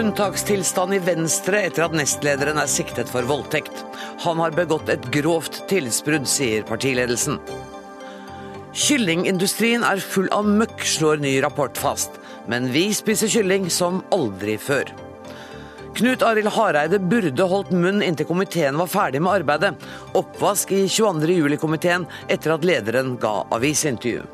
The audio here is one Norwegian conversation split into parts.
Unntakstilstand i Venstre etter at nestlederen er siktet for voldtekt. Han har begått et grovt tillitsbrudd, sier partiledelsen. Kyllingindustrien er full av møkk, slår ny rapport fast. Men vi spiser kylling som aldri før. Knut Arild Hareide burde holdt munn inntil komiteen var ferdig med arbeidet. Oppvask i 22. juli-komiteen etter at lederen ga avisintervju.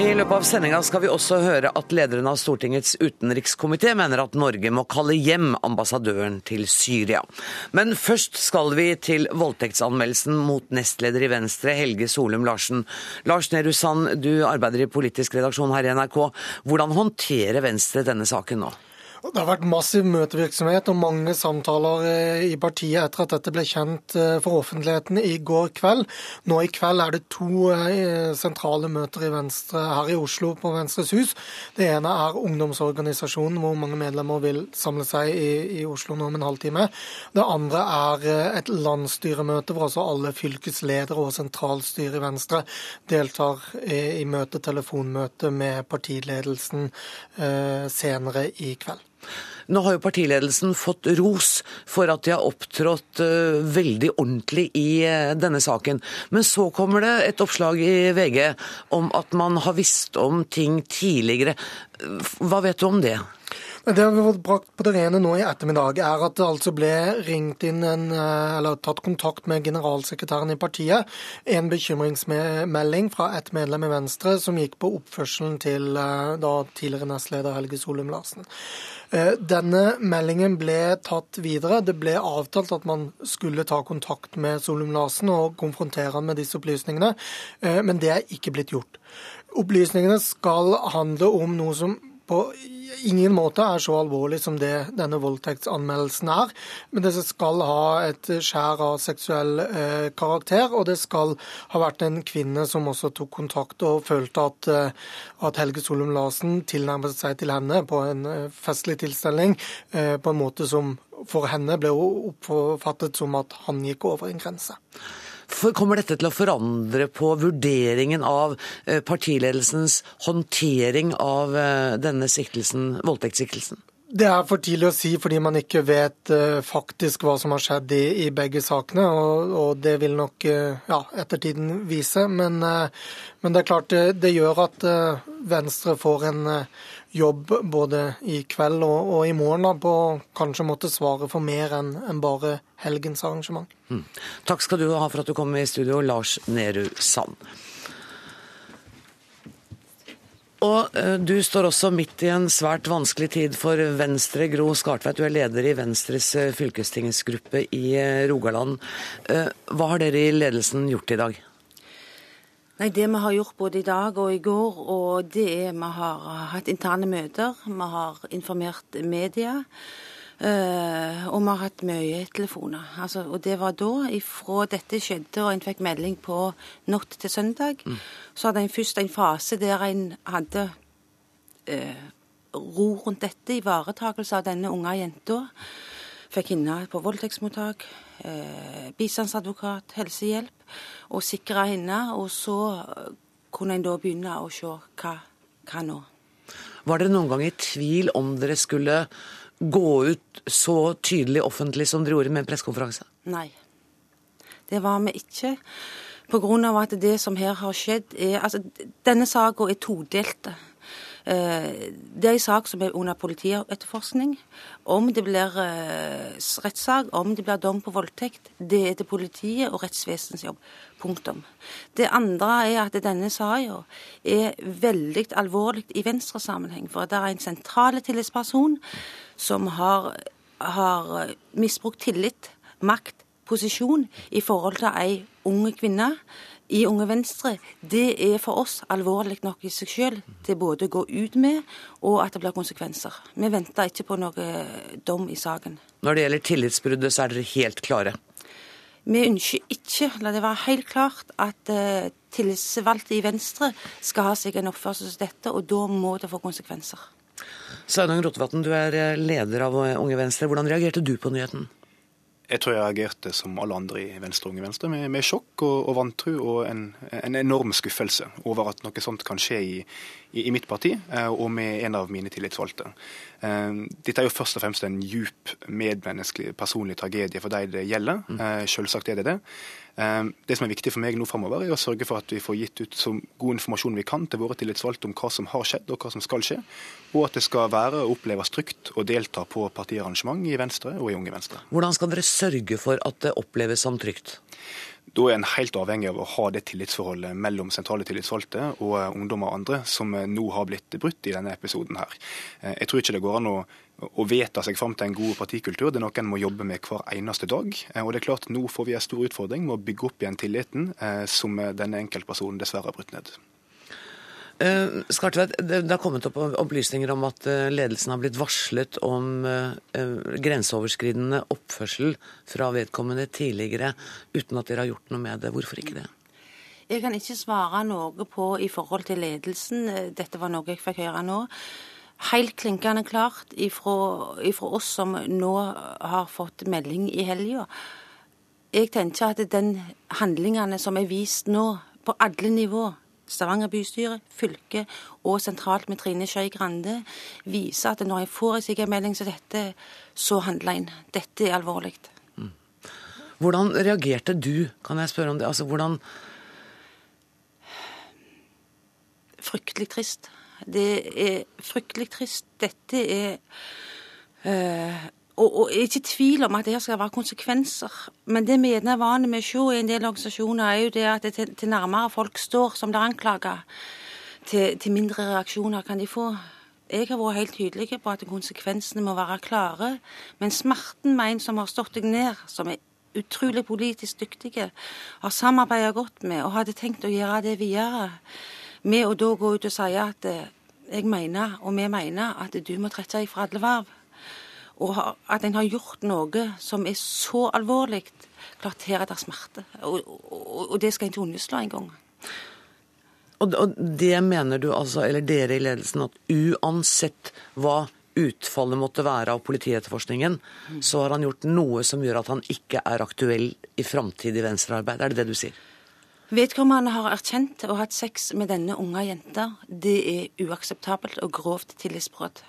I løpet av sendinga skal vi også høre at lederen av Stortingets utenrikskomité mener at Norge må kalle hjem ambassadøren til Syria. Men først skal vi til voldtektsanmeldelsen mot nestleder i Venstre, Helge Solum Larsen. Lars Nehru Sand, du arbeider i politisk redaksjon her i NRK. Hvordan håndterer Venstre denne saken nå? Det har vært massiv møtevirksomhet og mange samtaler eh, i partiet etter at dette ble kjent eh, for offentligheten i går kveld. Nå i kveld er det to eh, sentrale møter i Venstre her i Oslo på Venstres hus. Det ene er ungdomsorganisasjonen, hvor mange medlemmer vil samle seg i, i Oslo nå om en halvtime. Det andre er et landsstyremøte hvor altså alle fylkesledere og sentralstyret i Venstre deltar i, møte, telefonmøte med partiledelsen senere i kveld. Nå har jo partiledelsen fått ros for at de har opptrådt uh, veldig ordentlig i uh, denne saken. Men så kommer det et oppslag i VG om at man har visst om ting tidligere. Hva vet du om det? Det vi har fått brakt på det rene nå i ettermiddag, er at det altså ble ringt inn en, eh, eller tatt kontakt med generalsekretæren i partiet. En bekymringsmelding fra et medlem i Venstre som gikk på oppførselen til da tidligere nestleder Helge Solum Larsen. Eh, denne meldingen ble tatt videre. Det ble avtalt at man skulle ta kontakt med Solum Larsen og konfrontere han med disse opplysningene, eh, men det er ikke blitt gjort. Opplysningene skal handle om noe som på ingen måte er så alvorlig som det denne voldtektsanmeldelsen er. Men det skal ha et skjær av seksuell eh, karakter, og det skal ha vært en kvinne som også tok kontakt og følte at, eh, at Helge Solum Larsen tilnærmet seg til henne på en eh, festlig tilstelning eh, på en måte som for henne ble oppfattet som at han gikk over en grense. Kommer dette til å forandre på vurderingen av eh, partiledelsens håndtering av eh, denne siktelsen, voldtektssiktelsen? Det er for tidlig å si fordi man ikke vet uh, faktisk hva som har skjedd i, i begge sakene. Og, og, det vil nok ja, ettertiden vise. Men, men, det er klart det, det gjør at Venstre får en jobb både i kveld og, og i morgen da, på kanskje måtte svare for mer enn en bare helgens arrangement. Mm. Takk skal du ha for at du kom i studio, Lars Nehru Sand. Og uh, Du står også midt i en svært vanskelig tid for Venstre. Gro Skartveit, du er leder i Venstres uh, fylkestingsgruppe i uh, Rogaland. Hva har dere i ledelsen gjort i dag? Nei, Det vi har gjort både i dag og i går, og det er vi har hatt interne møter. Vi har informert media. Uh, og vi har hatt mye telefoner. Altså, og det var da, ifra dette skjedde og en fikk melding på natt til søndag, mm. så hadde en først en fase der en hadde uh, ro rundt dette, ivaretakelse av denne unge jenta. Fikk henne på voldtektsmottak, uh, bistandsadvokat, helsehjelp og sikre henne. Og så kunne en da begynne å se hva, hva nå. Var dere noen gang i tvil om dere skulle gå ut så tydelig offentlig som dere gjorde med en pressekonferanse? Nei, det var vi ikke. På grunn av at det som her har skjedd, er Altså, denne saka er todelt. Eh, det er en sak som er under politietterforskning. Om det blir eh, rettssak, om det blir dom på voldtekt, det er til politiet og rettsvesenets jobb. Punktum. Det andre er at denne saka er veldig alvorlig i Venstre-sammenheng. For det er en sentral tillitsperson som har, har misbrukt tillit, makt, posisjon i forhold til ei ung kvinne i Unge Venstre, det er for oss alvorlig nok i seg selv til både å gå ut med og at det blir konsekvenser. Vi venter ikke på noe dom i saken. Når det gjelder tillitsbruddet, så er dere helt klare? Vi ønsker ikke, la det være helt klart, at uh, tillitsvalgte i Venstre skal ha seg en oppførsel som dette, og da må det få konsekvenser. Sveinung Rotevatn, du er eh, leder av Unge Venstre. Hvordan reagerte du på nyheten? Jeg tror jeg reagerte som alle andre i Venstre Unge Venstre, med, med sjokk og, og vantro og en, en, enorm skuffelse over at noe sånt kan skje i, i, i mitt parti eh, og med en av mine tillitsvalgte. Eh, dette er jo først og fremst en djup medmenneskelig, personlig tragedie for de det gjelder. Mm. Selvsagt er det det. Det som er viktig for meg nå framover, er å sørge for at vi får gitt ut så god informasjon vi kan til våre tillitsvalgte om hva som har skjedd og hva som skal skje, og at det skal være og oppleves trygt å delta på partiarrangement i Venstre og i Unge Venstre. Hvordan skal dere sørge for at det oppleves som trygt? Da er en helt avhengig av å ha det tillitsforholdet mellom sentrale tillitsvalgte og ungdommer og andre som nå har blitt brutt i denne episoden her. Jeg tror ikke det går an å å vedta seg fram til en god partikultur. Det er noe en må jobbe med hver eneste dag. Eh, og det er klart Nå får vi en stor utfordring med å bygge opp igjen tilliten eh, som denne enkeltpersonen dessverre har brutt ned. Uh, det, det har kommet opp opplysninger om at ledelsen har blitt varslet om uh, grenseoverskridende oppførsel fra vedkommende tidligere, uten at dere har gjort noe med det. Hvorfor ikke det? Jeg kan ikke svare noe på i forhold til ledelsen. Dette var noe jeg fikk høre nå helt klinkende klart ifra, oss som nå har fått melding i helga. Jeg tenker at den handlingene som er vist nå, på alle nivå, Stavanger bystyre, fylket og sentralt med Trine Skei Grande, viser at når en får en slik melding som dette, så handler en. Dette er alvorlig. Mm. Hvordan reagerte du, kan jeg spørre om det? Altså, hvordan Fryktelig trist. Det er fryktelig trist. Dette er uh, og, og ikke tvil om at det her skal være konsekvenser. Men det vi gjerne er vant med å se i en del organisasjoner, er jo det at det til, til nærmere folk står som det anklaga, til, til mindre reaksjoner kan de få. Jeg har vært helt tydelig på at konsekvensene må være klare. Men smerten med en som har stått deg ned, som er utrolig politisk dyktige, har samarbeidet godt med og hadde tenkt å gjøre det videre, med å da gå ut og si at eh, jeg mener, og vi mener, at du må trekke fra alle verv. Og at en har gjort noe som er så alvorlig. Klart her er det smerte. Og, og, og det skal en ikke underslå engang. Og, og det mener du altså, eller dere i ledelsen, at uansett hva utfallet måtte være av politietterforskningen, mm. så har han gjort noe som gjør at han ikke er aktuell i framtidig venstrearbeid. Er det det du sier? Vedkommende har erkjent å ha hatt sex med denne unge jenta. Det er uakseptabelt og grovt tillitsbrudd.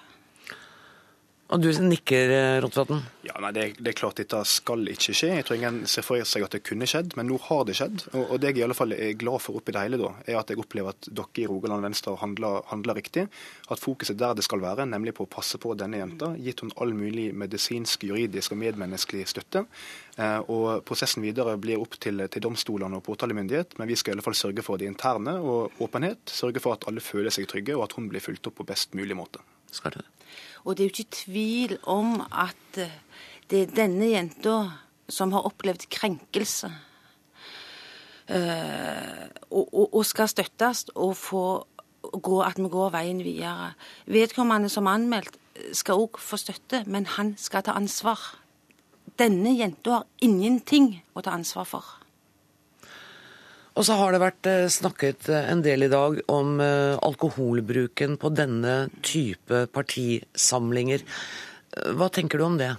Og du nikker, eh, Rotevatn? Ja, nei, det, det, er klart dette skal ikke skje. Jeg tror ingen ser for seg at det kunne skjedd, men nå har det skjedd. Og, og det jeg i alle fall er glad for oppi det hele, da, er at jeg opplever at dere i Rogaland Venstre handler, handler riktig. At fokuset der det skal være, nemlig på å passe på denne jenta, gitt hun all mulig medisinsk, juridisk og medmenneskelig støtte. Eh, og Prosessen videre blir opp til, til domstolene og påtalemyndighet, men vi skal i alle fall sørge for det interne og åpenhet. Sørge for at alle føler seg trygge, og at hun blir fulgt opp på best mulig måte. Skal det. Og det er jo ikke tvil om at eh, det er denne jenta som har opplevd krenkelse. Uh, og, og, og, skal støttes og få gå, at vi går veien videre. Vedkommende som er anmeldt, skal òg få støtte, men han skal ta ansvar. Denne jenta har ingenting å ta ansvar for. Og så har det vært eh, snakket eh, en del i dag om eh, alkoholbruken på denne type partisamlinger. Hva tenker du om det?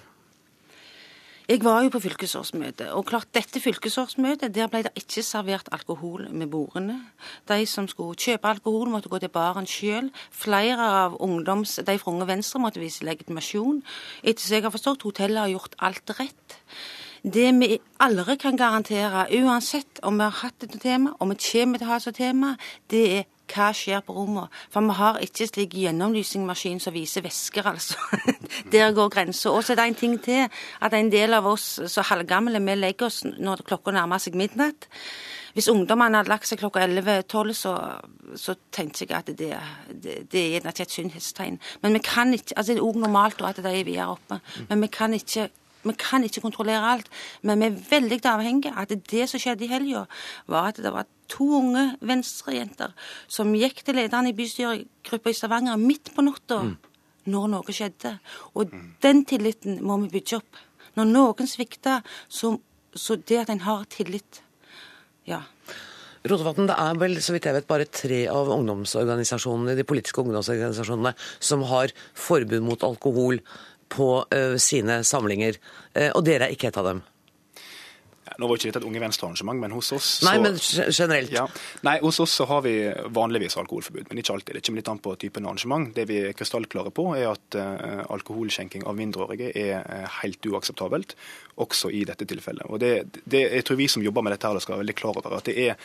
Jeg var jo på fylkesårsmøte, og klart dette fylkesårsmøtet, der ble det ikke servert alkohol med bordene. De som skulle kjøpe alkohol, måtte gå til baren sjøl. Flere av ungdoms, de fra Unge Venstre måtte vise legitimasjon. Etter som jeg har forstått, hotellet har gjort alt rett. Det vi aldri kan garantere, uansett om vi har hatt et tema, om vi kommer til å ha et tema, det er hva skjer på rommet. For vi har ikke slik gjennomlysningsmaskin som viser væsker, altså. Der går grensa. Og så er det en ting til, at en del av oss så halvgamle, vi legger oss når klokka nærmer seg midnatt. Hvis ungdommene hadde lagt seg klokka 11-12, så, så tenkte jeg at det, det, det er et sunnhetstegn. Men vi kan ikke, altså Det er òg normalt at de er videre oppe, men vi kan ikke vi kan ikke kontrollere alt, men vi er veldig avhengige av at det som skjedde i helga, var at det var to unge venstrejenter som gikk til lederen i bystyregruppa i Stavanger midt på natta mm. når noe skjedde. Og den tilliten må vi bygge opp. Når noen svikter, så, så det at en har tillit Ja. Rotevatn, det er vel så vidt jeg vet bare tre av ungdomsorganisasjonene, de politiske ungdomsorganisasjonene som har forbud mot alkohol på uh, sine samlinger. Uh, og dere er ikke et av dem? Nå var ikke dette et Unge Venstre-arrangement, men hos oss Nei, men generelt. Ja. Nei, hos oss så har vi vanligvis alkoholforbud, men ikke alltid. Det kommer litt an på typen arrangement. Det vi er krystallklare på, er at uh, alkoholskjenking av mindreårige er uh, helt uakseptabelt, også i dette tilfellet. Og det, det, Jeg tror vi som jobber med dette, her skal være veldig klar over at det er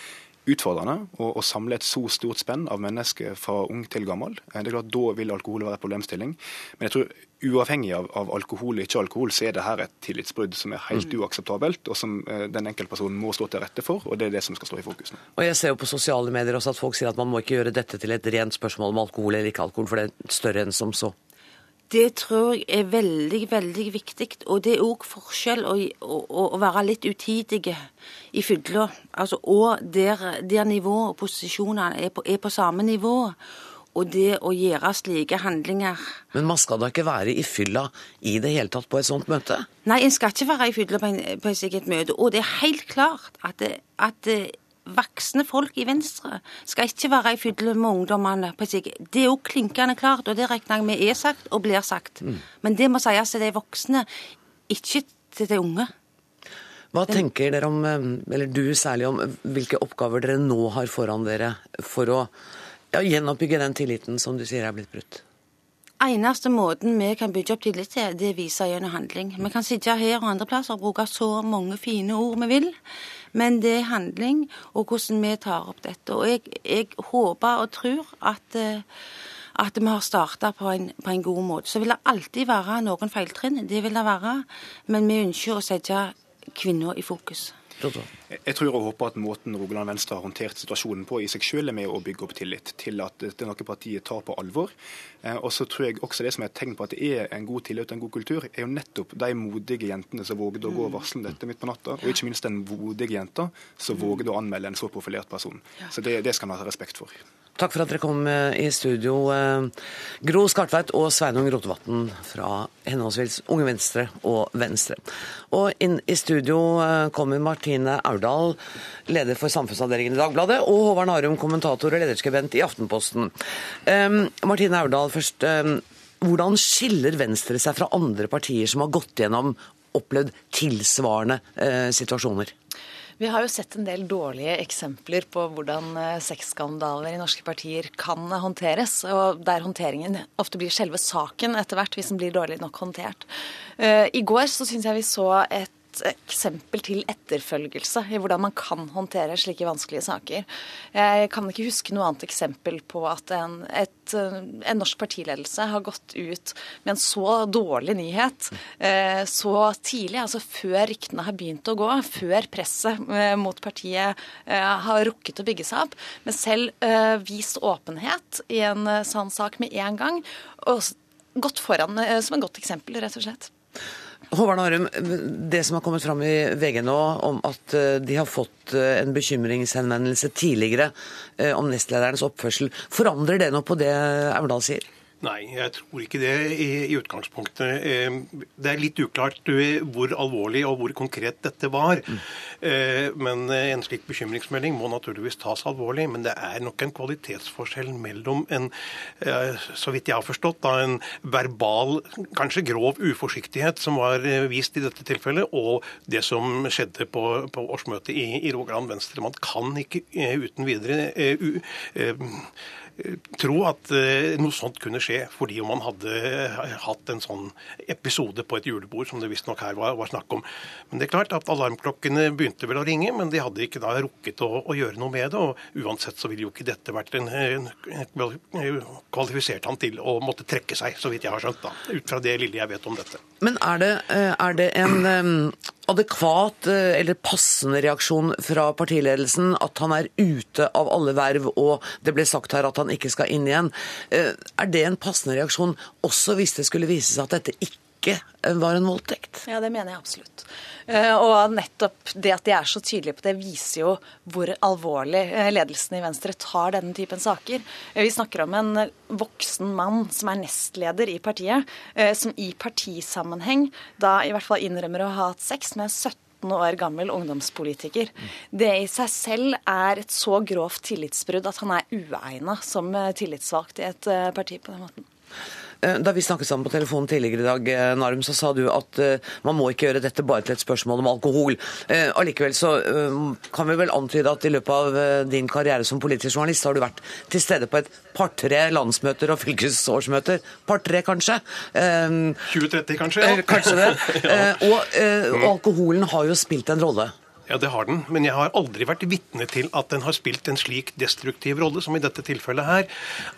utfordrende å, å, samle et så stort spenn av mennesker fra ung til gammel. Eh, det er klart, Da vil alkohol være en problemstilling. Men jeg tror uavhengig av, av alkohol eller ikke alkohol, så er det her et tillitsbrudd som er helt mm. uakseptabelt, og som eh, den enkeltpersonen må stå til rette for. og Det er det som skal stå i fokus nå. Og Jeg ser jo på sosiale medier også at folk sier at man må ikke gjøre dette til et rent spørsmål om alkohol eller ikke alkohol, for det er større enn som så. Det tror jeg er veldig, veldig viktig. Og det er òg forskjell å, å, å, være litt utidige i fylla. Altså, og der, der nivået og posisjonene er på, er på samme nivå og det å gjøre slike handlinger Men man skal da ikke være i fylla i det hele tatt på et sånt møte? Nei, en skal ikke være i fylla på, en, på et slikt møte. Og det er helt klart at, at voksne folk i Venstre skal ikke være i fylla med ungdommene. på et Det er jo klinkende klart, og det regner jeg med er sagt og blir sagt. Mm. Men det må sies til de voksne, ikke til de unge. Hva tenker dere om, eller du særlig om, hvilke oppgaver dere nå har foran dere for å ja, gjenoppbygge den tilliten som du sier er blitt brutt? Eneste måten vi kan bygge opp tillit til, det viser gjennom handling. Vi kan sitte her og andre plasser og bruke så mange fine ord vi vil, men det er handling og hvordan vi tar opp dette. Og jeg, jeg håper og tror at, eh, at vi har starta på, på, en god måte. Så vil det alltid være noen feiltrinn, det vil det være, men vi ønsker å sette kvinner i fokus. Jeg tror og håper at måten Rogaland Venstre har håndtert situasjonen på i seg selv er med å bygge opp tillit til at det er noe partiet tar på alvor. Eh, og så tror jeg også det som er et tegn på at det er en god tillit og en god kultur, er jo nettopp de modige jentene som vågde å gå og varsle dette midt på natta, og ikke minst den modige jenta som vågde å anmelde en så profilert person. Så det, det skal man ha respekt for. Takk for at dere kom eh, i studio, eh, Gro Skartveit og Sveinung Rotevatn fra henholdsvis Unge Venstre og Venstre. Og inn i studio eh, kommer Martine Aurdal, leder for samfunnsavdelingen i Dagbladet, og Håvard Narum, kommentator og lederskribent i Aftenposten. Martine Aurdal, først. Hvordan skiller Venstre seg fra andre partier som har gått gjennom opplevd tilsvarende situasjoner? Vi har jo sett en del dårlige eksempler på hvordan eh, sexskandaler i norske partier kan håndteres, og der håndteringen ofte blir selve saken etter hvert, hvis den blir dårlig nok håndtert. Eh, I går så syns jeg vi så et eksempel til etterfølgelse i hvordan man kan håndtere slike vanskelige saker. Jeg kan ikke huske noe annet eksempel på at en, et, en norsk partiledelse har gått ut med en så dårlig nyhet eh, så tidlig, altså før ryktene har begynt å gå, før presset eh, mot partiet eh, har rukket å bygge seg opp, men selv vist åpenhet i en sånn sak med en gang, og gått foran som et godt eksempel, rett og slett. Håvard Narum, det som har kommet fram i VG nå om at eh, de har fått eh, en bekymringshenvendelse tidligere eh, om nestlederens oppførsel, forandrer det noe på det Aurdal sier? Nei, jeg tror ikke det i, i utgangspunktet. Eh, det er litt uklart eh, hvor alvorlig og hvor konkret dette var. Mm. Men en slik bekymringsmelding må naturligvis tas alvorlig. Men det er nok en kvalitetsforskjell mellom en, så vidt jeg har forstått, da, en verbal, kanskje grov uforsiktighet som var vist i dette tilfellet, og det som skjedde på, på årsmøtet i, i Rogaland Venstre. Man kan ikke uten videre uh, uh, tro at eh, noe sånt kunne skje fordi om man hadde eh, hatt en sånn episode på et julebord, som det visstnok her var, var, snakk om. Men det er klart at alarmklokkene begynte vel å ringe, men de hadde ikke da rukket å, å gjøre noe med det. Og uansett så ville jo ikke dette vært en, en, en, kvalifisert han til å måtte trekke seg, så vidt jeg har skjønt, da, ut fra det lille jeg vet om dette. Men er det, eh, er det en adekvat eh, eller passende reaksjon fra partiledelsen at han er ute av alle verv, og det ble sagt her at han ikke skal inn igjen. Eh, er det en passende reaksjon også hvis det skulle vise seg at dette ikke var en voldtekt? Ja, det mener jeg absolutt. Eh, og nettopp det at de er så tydelige på det, viser jo hvor alvorlig ledelsen i Venstre tar denne typen saker. Vi snakker om en voksen mann som er nestleder i partiet, som i partisammenheng da i hvert fall innrømmer å ha hatt sex med 17 år gammel ungdomspolitiker. Det i seg selv er et så grovt tillitsbrudd at han er uegna som tillitsvalgt i et eh, parti på den måten. Eh, da vi snakket sammen på telefonen tidligere i dag, Narm, Narum, så sa du at man må ikke gjøre dette bare til et spørsmål om alkohol. Allikevel så kan vi vel antyde at i løpet av din karriere som politisk journalist har du vært til stede på et par-tre landsmøter og fylkesårsmøter. Par-tre, kanskje? 2030, kanskje? Ja. Kanskje det. ja. Og, og alkoholen har jo spilt en rolle. Ja, det har den. Men jeg har aldri vært vitne til at den har spilt en slik destruktiv rolle som i dette tilfellet her.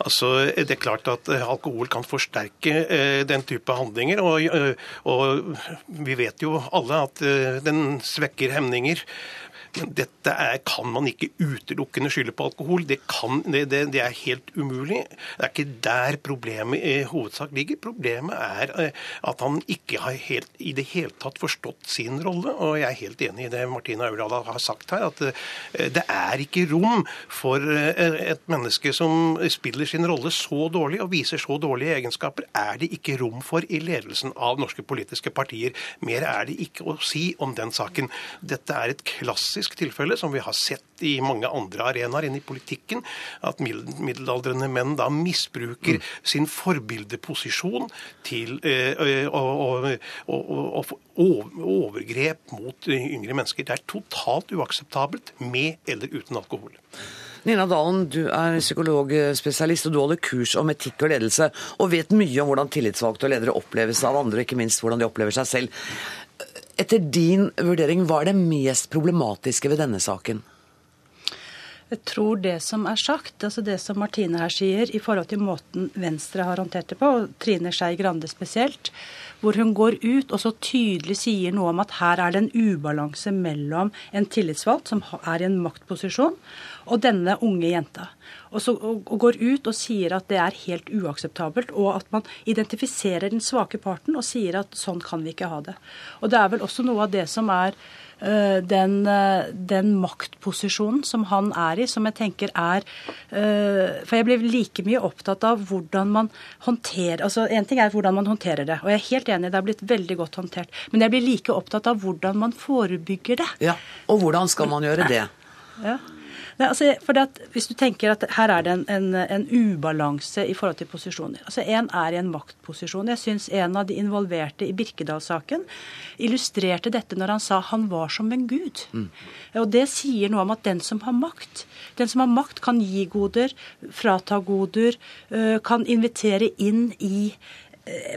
Altså, Det er klart at eh, alkohol kan forsterke eh, den type handlinger. Og, eh, og, vi vet jo alle at eh, den svekker hemninger. Men dette er, kan man ikke utelukkende skylde på alkohol. Det, kan, det, det, det, er helt umulig. Det er ikke der problemet i hovedsak ligger. Problemet er eh, at han ikke har helt, i det hele tatt forstått sin rolle. Og jeg er helt enig i det Martina Aurdal har sagt her, at eh, det er ikke rom for eh, et menneske som spiller sin rolle så dårlig og viser så dårlige egenskaper, er det ikke rom for i ledelsen av norske politiske partier. Mer er det ikke å si om den saken. Dette er et klassisk klassisk tilfelle, som vi har sett i mange andre arenaer enn i politikken, at middelaldrende menn da misbruker mm. sin forbildeposisjon til å, å, overgrep mot yngre mennesker. Det er totalt uakseptabelt, med eller uten alkohol. Nina Dalen, du er psykologspesialist, og du holder kurs om etikk og ledelse, og vet mye om hvordan tillitsvalgte og ledere oppleves av andre, og ikke minst hvordan de opplever seg selv. Etter din vurdering, hva er det mest problematiske ved denne saken? Jeg tror det som er sagt, altså det som Martine her sier i forhold til måten Venstre har håndtert det på, og Trine Skei Grande spesielt, hvor hun går ut og så tydelig sier noe om at her er det en ubalanse mellom en tillitsvalgt som er i en maktposisjon, og denne unge jenta. Og, så, og, og går ut og sier at det er helt uakseptabelt, og at man identifiserer den svake parten og sier at sånn kan vi ikke ha det. Og det er vel også noe av det som er øh, den, øh, den, maktposisjonen som han er i, som jeg tenker er øh, For jeg blir like mye opptatt av hvordan man håndterer altså En ting er hvordan man håndterer det, og jeg er helt enig, det har blitt veldig godt håndtert. Men jeg blir like opptatt av hvordan man forebygger det. Ja, Og hvordan skal man gjøre det? Ja. Nei, altså, for at, Hvis du tenker at her er det en, en, en ubalanse i forhold til posisjoner. Altså En er i en maktposisjon. Jeg syns en av de involverte i Birkedal-saken illustrerte dette når han sa han var som en gud. Mm. Og Det sier noe om at den som har makt, den som har makt kan gi goder, frata goder, øh, kan invitere inn i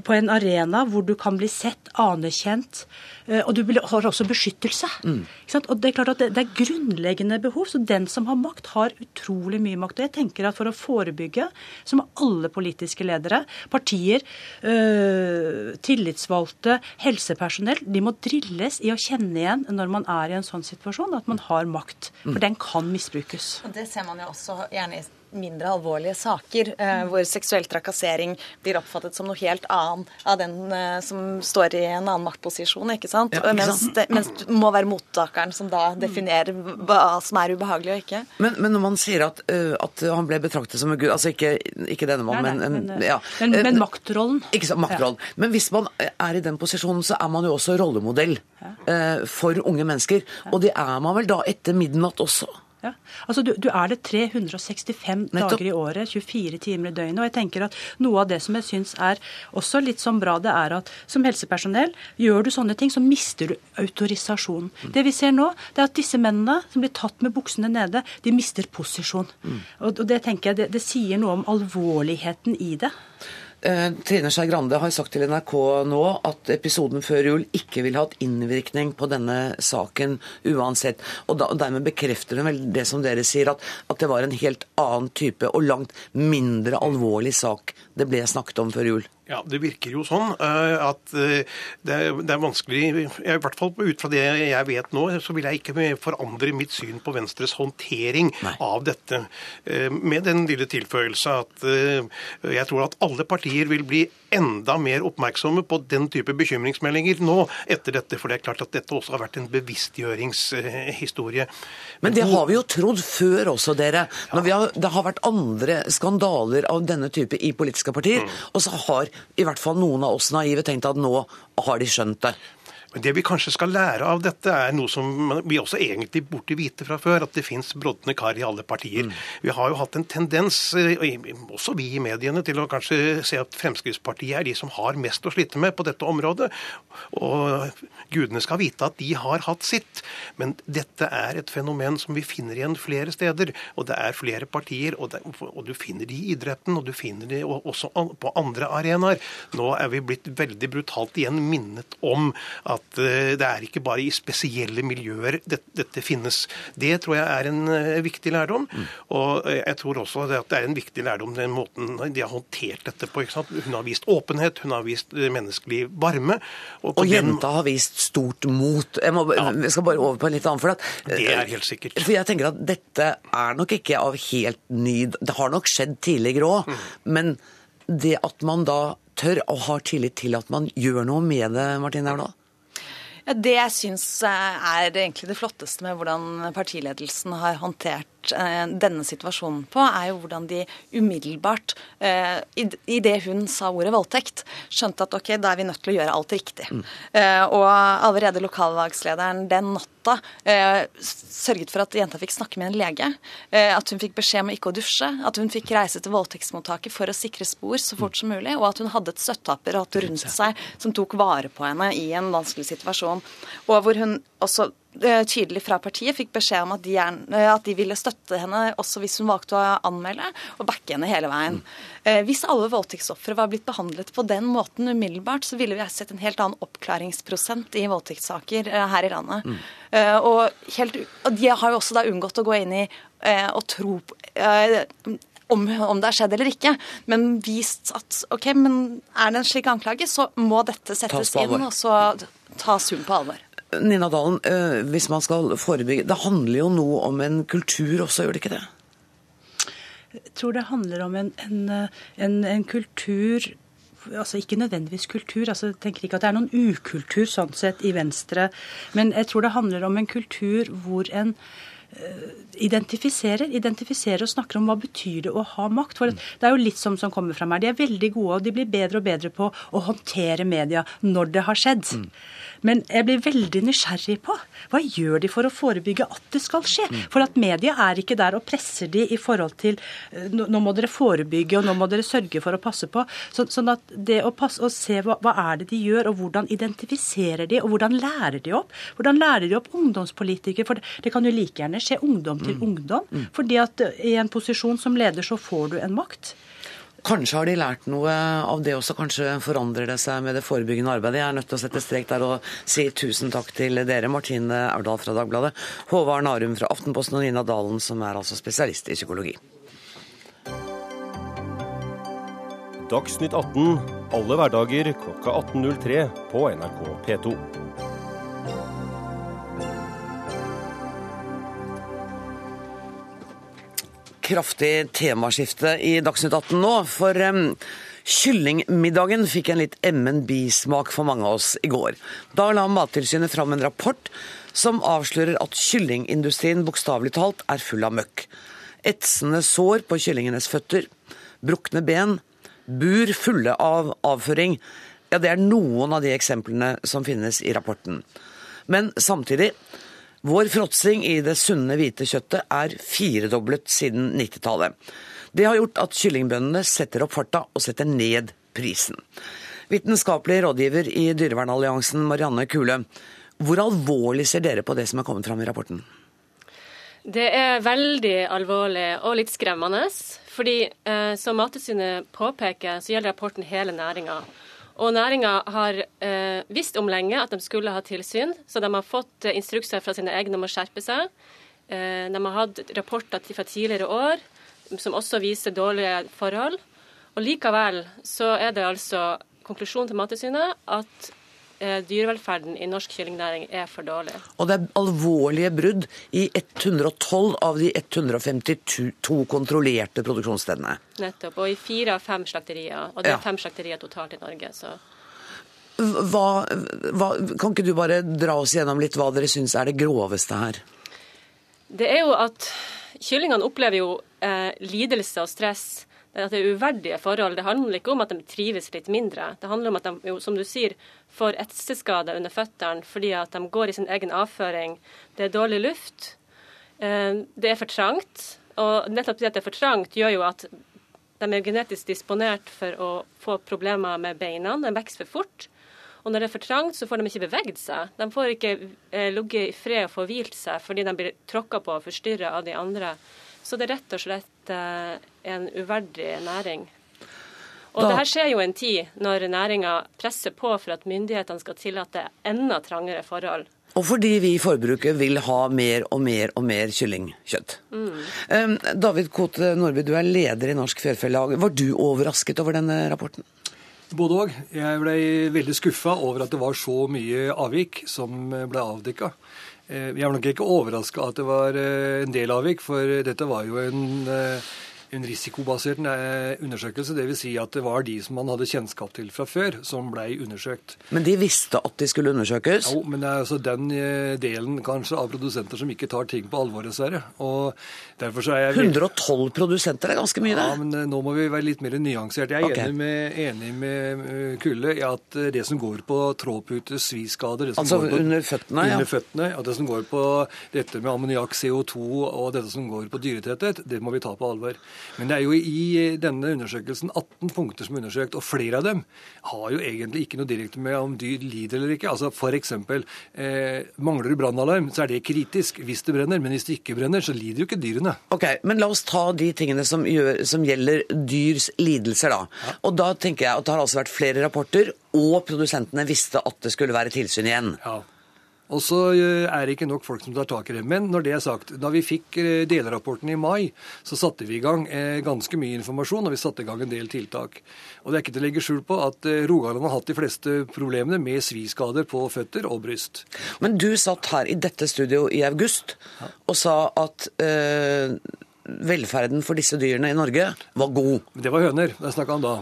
på en arena hvor du kan bli sett, anerkjent, eh, og du har også beskyttelse. Mm. Og Det er klart at det, det, er grunnleggende behov, så den som har makt, har utrolig mye makt. Og jeg tenker at For å forebygge så må alle politiske ledere, partier, øh, tillitsvalgte, helsepersonell, de må drilles i å kjenne igjen når man er i en sånn situasjon, at man har makt. For mm. den kan misbrukes. Og Det ser man jo også gjerne i mindre alvorlige saker, eh, hvor seksuell trakassering blir oppfattet som noe helt annet av den eh, som står i en annen maktposisjon. ikke sant? Ja, ikke mens, sant? Det, mens, det må være mottakeren som da definerer hva som er ubehagelig og ikke. Men, men når man sier at, uh, at, han ble betraktet som en gud, altså ikke, ikke denne mannen, men, men, ja. men, men maktrollen. Ikke sant, maktrollen. Ja. Men hvis man er i den posisjonen, så er man jo også rollemodell uh, for unge mennesker. Og det er man vel da etter midnatt også? Ja. Altså, du, du, er det 365 Nettopp. dager i året, 24 timer i døgnet. Og jeg tenker at noe av det som jeg syns er også litt sånn bra, det er at som helsepersonell, gjør du sånne ting, så mister du autorisasjon. Mm. Det vi ser nå, det er at disse mennene som blir tatt med buksene nede, de mister posisjon. Mm. Og, og, det tenker jeg, det, det sier noe om alvorligheten i det. Eh, Trine Skei Grande har sagt til NRK nå at episoden før jul ikke vil ha hatt innvirkning på denne saken uansett. Og, da, og dermed bekrefter hun vel det som dere sier, at, at, det var en helt annen type og langt mindre alvorlig sak det ble snakket om før jul. Ja, Det virker jo sånn uh, at uh, det, er, det, er, vanskelig I hvert fall ut fra det jeg vet nå, så vil jeg ikke forandre mitt syn på Venstres håndtering Nei. av dette. Med den lille tilføyelse at jeg tror at alle partier vil bli enda mer oppmerksomme på den type bekymringsmeldinger nå etter dette. For det er klart at dette også har vært en bevisstgjøringshistorie. Men det har vi jo trodd før også, dere. Når har, det har vært andre skandaler av denne type i politiske partier. Mm. Og så har i hvert fall noen av oss naive tenkt at nå har de skjønt det. Men Det vi kanskje skal lære av dette, er noe som vi også egentlig burde vite fra før, at det fins brodne kar i alle partier. Mm. Vi har jo hatt en tendens, eh, også vi i mediene, til å kanskje se at Fremskrittspartiet er de som har mest å slite med på dette området. Og gudene skal vite at de har hatt sitt. Men dette er et fenomen som vi finner igjen flere steder. Og det er flere partier, og, det, og du finner de i idretten, og du finner de også på andre arenaer. Nå er vi blitt veldig brutalt igjen minnet om at at eh, det er ikke bare i spesielle miljøer dette, finnes. Det tror jeg er en uh, viktig lærdom. Og eh, jeg tror også at det er en viktig lærdom den måten de har håndtert dette på. Hun har vist åpenhet, hun har vist menneskelig varme. Og, og jenta den... har vist stort mot. Jeg, må, ja. jeg, skal bare over på en litt annen. For at, det er helt sikkert. For jeg tenker at dette er nok ikke av helt ny Det har nok skjedd tidligere òg. Mm. Men det at man da tør og har tillit til at man gjør noe med det, Martin Aurdal? Ja, det jeg syns eh, er egentlig det flotteste med hvordan partiledelsen har håndtert Eh, denne situasjonen på, er jo hvordan de umiddelbart, eh, i det hun sa ordet voldtekt, skjønte at ok, da er vi nødt til å gjøre alt riktig. Mm. Eh, og allerede lokalvalgslederen den natta sørget for at jenta fikk snakke med en lege. At hun fikk beskjed om ikke å dusje. At hun fikk reise til voldtektsmottaket for å sikre spor så fort som mulig. Og at hun hadde et støtteapparat rundt seg som tok vare på henne i en vanskelig situasjon. Og hvor hun også tydelig fra partiet fikk beskjed om at de, er, eh, at de, ville støtte henne også hvis hun valgte å anmelde, og backe henne hele veien. Mm. Hvis alle voldtektsofre var blitt behandlet på den måten umiddelbart, så ville vi sett en helt annen oppklaringsprosent i voldtektssaker her i landet. Mm. Og, helt, og, de har jo også da unngått å gå inn i og tro på om, om, det har skjedd eller ikke, men vist at ok, men er det en slik anklage, så må dette settes inn, og så tas hun på alvor. Nina Dalen, eh, hvis man skal forebygge Det handler jo noe om en kultur også, gjør det ikke det? Jeg tror det handler om en, en, en, en kultur altså Ikke nødvendigvis kultur. altså Jeg tenker ikke at det er noen ukultur sånn sett i Venstre. Men jeg tror det handler om en kultur hvor en Eh, identifiserer, identifiserer og snakker om hva betyr det å ha makt. For Det er jo litt som som kommer fra meg. De er veldig gode, og de blir bedre og bedre på å håndtere media når det har skjedd. Mm. Men jeg blir veldig nysgjerrig på hva gjør de for å forebygge at det skal skje? Mm. For at media er ikke der og presser de i forhold til eh, nå må dere forebygge, og nå må dere sørge for å passe på. Så, sånn at det å, passe, og se hva, hva er det de gjør, og hvordan identifiserer de, og hvordan lærer de opp? Hvordan lærer de opp ungdomspolitikere? For det, det kan jo like gjerne skje ungdom til mm. ungdom. Mm. fordi at i en posisjon som leder så får du en makt. Kanskje har de lært noe av det også, kanskje forandrer det seg med det forebyggende arbeidet. Jeg er nødt til å sette strek der og si tusen takk til dere, Martine Aurdal fra Dagbladet, Håvard Narum fra Aftenposten og Nina Dalen, som er altså spesialist i psykologi. Dagsnytt 18 alle hverdager klokka 18.03 på NRK P2. Kraftig temaskifte i Dagsnytt 18 nå. For um, kyllingmiddagen fikk en litt MNB-smak for mange av oss i går. Da la Mattilsynet fram en rapport som avslører at kyllingindustrien bokstavelig talt er full av møkk. Etsende sår på kyllingenes føtter, brukne ben, bur fulle av avføring. Ja, det er noen av de eksemplene som finnes i rapporten. Men samtidig vår fråtsing i det sunne, hvite kjøttet er firedoblet siden 90-tallet. Det har gjort at kyllingbøndene setter opp farta og setter ned prisen. Vitenskapelig rådgiver i Dyrevernalliansen, Marianne Kule. Hvor alvorlig ser dere på det som er kommet fram i rapporten? Det er veldig alvorlig og litt skremmende. Fordi eh, som Mattilsynet påpeker, så gjelder rapporten hele næringa. Og næringa har eh, visst om lenge at de skulle ha tilsyn, så de har fått eh, instrukser fra sine egne om å skjerpe seg. Eh, de har hatt rapporter fra tidligere år som også viser dårlige forhold. Og likevel så er det altså konklusjonen til Mattilsynet at dyrevelferden i norsk kyllingnæring er for dårlig. Og det er alvorlige brudd i 112 av de 152 kontrollerte produksjonsstedene. Nettopp. Og i fire av fem slakterier. Og det er ja. fem slakterier totalt i Norge. så... Hva, hva, kan ikke du bare dra oss gjennom litt hva dere syns er det groveste her? Det er jo at kyllingene opplever jo eh, lidelse og stress at det er uverdige forhold. Det handler ikke om at de trives litt mindre. Det handler om at de, som du sier, får etseskade under føttene fordi at de går i sin egen avføring. Det er dårlig luft. Eh, det er for trangt. Og nettopp det at det er for trangt, gjør jo at de er genetisk disponert for å få problemer med beina. De vokser for fort. Og når det er for trangt, så får de ikke beveget seg. De får ikke eh, ligget i fred og få hvilt seg fordi de blir tråkka på og forstyrra av de andre. Så det er rett og slett eh, en uverdig næring. Og da... det her skjer jo en tid når næringa presser på for at myndighetene skal tillate enda trangere forhold. Og fordi vi i forbruket vil ha mer og mer og mer kyllingkjøtt. Mm. David Kote Nordby, du er leder i Norsk Fjørfelag. Var du overrasket over denne rapporten? Både òg. Jeg ble veldig skuffa over at det var så mye avvik som ble avdekka. Eh, jeg var nok ikke overraska at det var eh, en del avvik, for dette var jo en eh, en risikobasert undersøkelse. Dvs. Si at det var de som man hadde kjennskap til fra før, som ble undersøkt. Men de visste at de skulle undersøkes? Jo, men det er altså den eh, delen kanskje av produsenter som ikke tar ting på alvor, dessverre. Og derfor så er jeg... 112 produsenter er ganske mye, det. Ja, men eh, nå må vi være litt mer nyansert. Jeg er okay. enig, med, enig med eh, Kulle i at det som går på trådpute, sviskader Altså på, under føttene? Under ja. føttene, og det som går på dette med ammoniakk, CO2 og dette som går på dyretetthet, det må vi ta på alvor. Men det er jo i denne undersøkelsen 18 punkter som er undersøkt, og flere av dem har jo egentlig ikke noe direkte med om dyr lider eller ikke. Altså F.eks. Eh, mangler du brannalarm, så er det kritisk hvis det brenner. Men hvis det ikke brenner, så lider jo ikke dyrene. Ok, Men la oss ta de tingene som, gjør, som gjelder dyrs lidelser, da. Ja. Og da tenker jeg at det har altså vært flere rapporter, og produsentene visste at det skulle være tilsyn igjen. Ja. Og så eh, er det ikke nok folk som tar tak i det. Men når det er sagt, da vi fikk eh, delrapporten i mai, så satte vi i gang eh, ganske mye informasjon, og vi satte i gang en del tiltak. Og det er ikke til å legge skjul på at Rogaland har hatt de fleste problemene med sviskader på føtter og bryst. Men du satt her i dette studio i august og sa at øh, velferden for disse dyrene i Norge var god. Det var høner. Det snakka han da.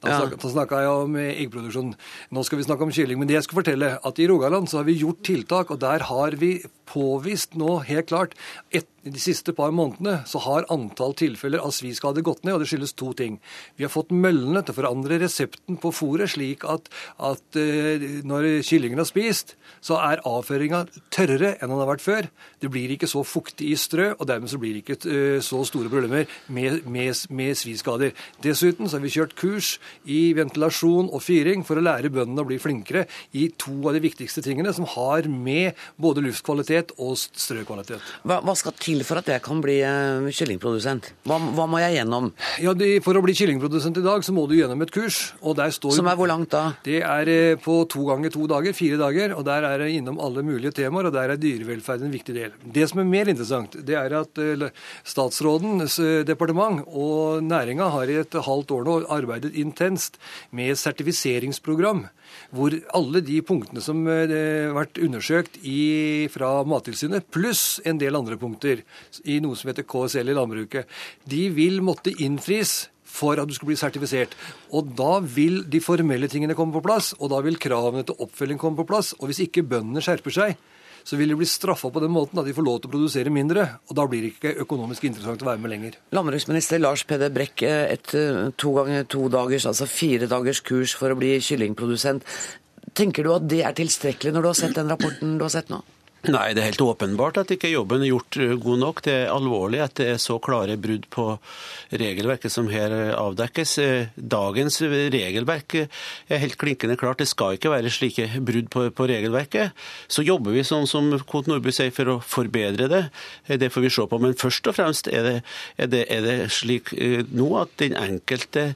Da, ja. snakka jeg om eggproduksjon. Nå skal vi snakke om kylling. Men det jeg skal fortelle, at i Rogaland så har vi gjort tiltak, og der har vi påvist nå helt klart et, de siste par månedene så har antall tilfeller av sviskade gått ned, og det skyldes to ting. Vi har fått møllene til å forandre resepten på fôret, slik at, at uh, når kyllingen har spist, så er avføringa tørrere enn den har vært før. Det blir ikke så fuktig i strø, og dermed så blir det ikke uh, så store problemer med, med, med sviskader. Dessuten så har vi kjørt kurs i ventilasjon og fyring for å lære bøndene å bli flinkere i to av de viktigste tingene som har med både luftkvalitet kvalitet og strøkvalitet. Hva, hva, skal til for at jeg kan bli uh, kyllingprodusent? Hva, hva, må jeg gjennom? Ja, de, For å bli kyllingprodusent i dag, så må du gjennom et kurs. og der står... Som er hvor langt da? Det er uh, på to ganger to dager, fire dager. og Der er det innom alle mulige temaer, og der er dyrevelferd en viktig del. Det som er mer interessant, det er at uh, statsrådens departement og næringa har i et halvt år nå arbeidet intenst med sertifiseringsprogram hvor alle de punktene som har vært undersøkt i, fra Mattilsynet, pluss en del andre punkter i noe som heter KSL i landbruket, de vil måtte innfris for at du skal bli sertifisert. Og da vil de formelle tingene komme på plass, og da vil kravene til oppfølging komme på plass. Og hvis ikke bøndene skjerper seg, så vil de bli straffa på den måten at de får lov til å produsere mindre. Og da blir det ikke økonomisk interessant å være med lenger. Landbruksminister Lars Peder Brekk, et eh, to ganger to dagers, altså fire dagers kurs for å bli kyllingprodusent. Tenker du at det er tilstrekkelig når du har sett den rapporten du har sett nå? Nei, det er helt åpenbart at ikke jobben er gjort eh, god nok. Det er alvorlig at det er så klare brudd på regelverket som her avdekkes. Eh, dagens regelverk er helt klinkende klart. Det skal ikke være slike brudd på, på regelverket. Så jobber vi sånn som Kot Nordby sier for å forbedre det. Eh, det får vi se på. Men først og fremst er det, er det, er det slik nå at den enkelte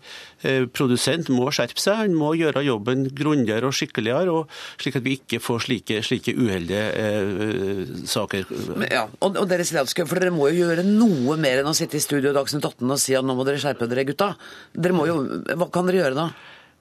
produsent må skjerpe seg. Han må gjøre jobben grundigere og skikkeligere, og slik at vi ikke får slike, slike uheldige Eh, saker. Men, ja, og, og dere for Dere må jo gjøre noe mer enn å sitte i studio Dagsnytt 18 og si at nå må dere skjerpe dere, gutta. Dere må jo, Hva kan dere gjøre da?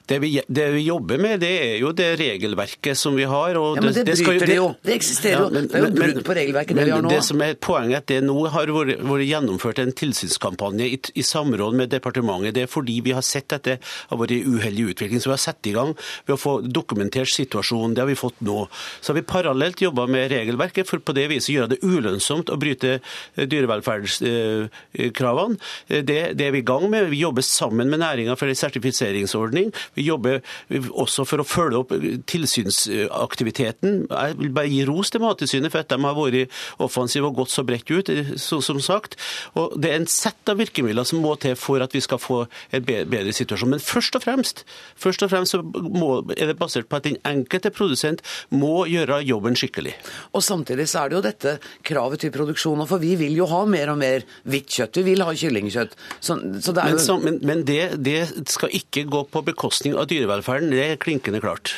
Det vi, det vi, jobber med, det er jo det regelverket som vi har. ja, Men det, det bryter det jo. Det eksisterer jo. Det er jo brudd på regelverket det vi har nå. Det som er Poenget er at det nå har vært, vært gjennomført en tilsynskampanje i, i, samråd med departementet. Det er fordi vi har sett at det har vært en uheldig utvikling. Så vi har satt i gang ved å få dokumentert situasjonen. Det har vi fått nå. Så har vi parallelt jobba med regelverket for på det viset gjøre det ulønnsomt å bryte eh, dyrevelferdskravene. Det, det er vi i gang med. Vi jobber sammen med næringa for en sertifiseringsordning. Vi jobber også for å følge opp tilsynsaktiviteten. Jeg vil bare gi ros til Mattilsynet for at de har vært offensive og gått så bredt ut, som sagt. Og Det er en sett av virkemidler som må til for at vi skal få en bedre situasjon. Men først og fremst, først og fremst må, er det basert på at den enkelte produsent må gjøre jobben skikkelig. Og Samtidig så er det jo dette kravet til produksjon. For vi vil jo ha mer og mer hvitt kjøtt. Vi vil ha kyllingkjøtt. Så, så det jo... men, men det, det skal ikke gå på bekostning av dyrevelferden. Det er klinkende klart.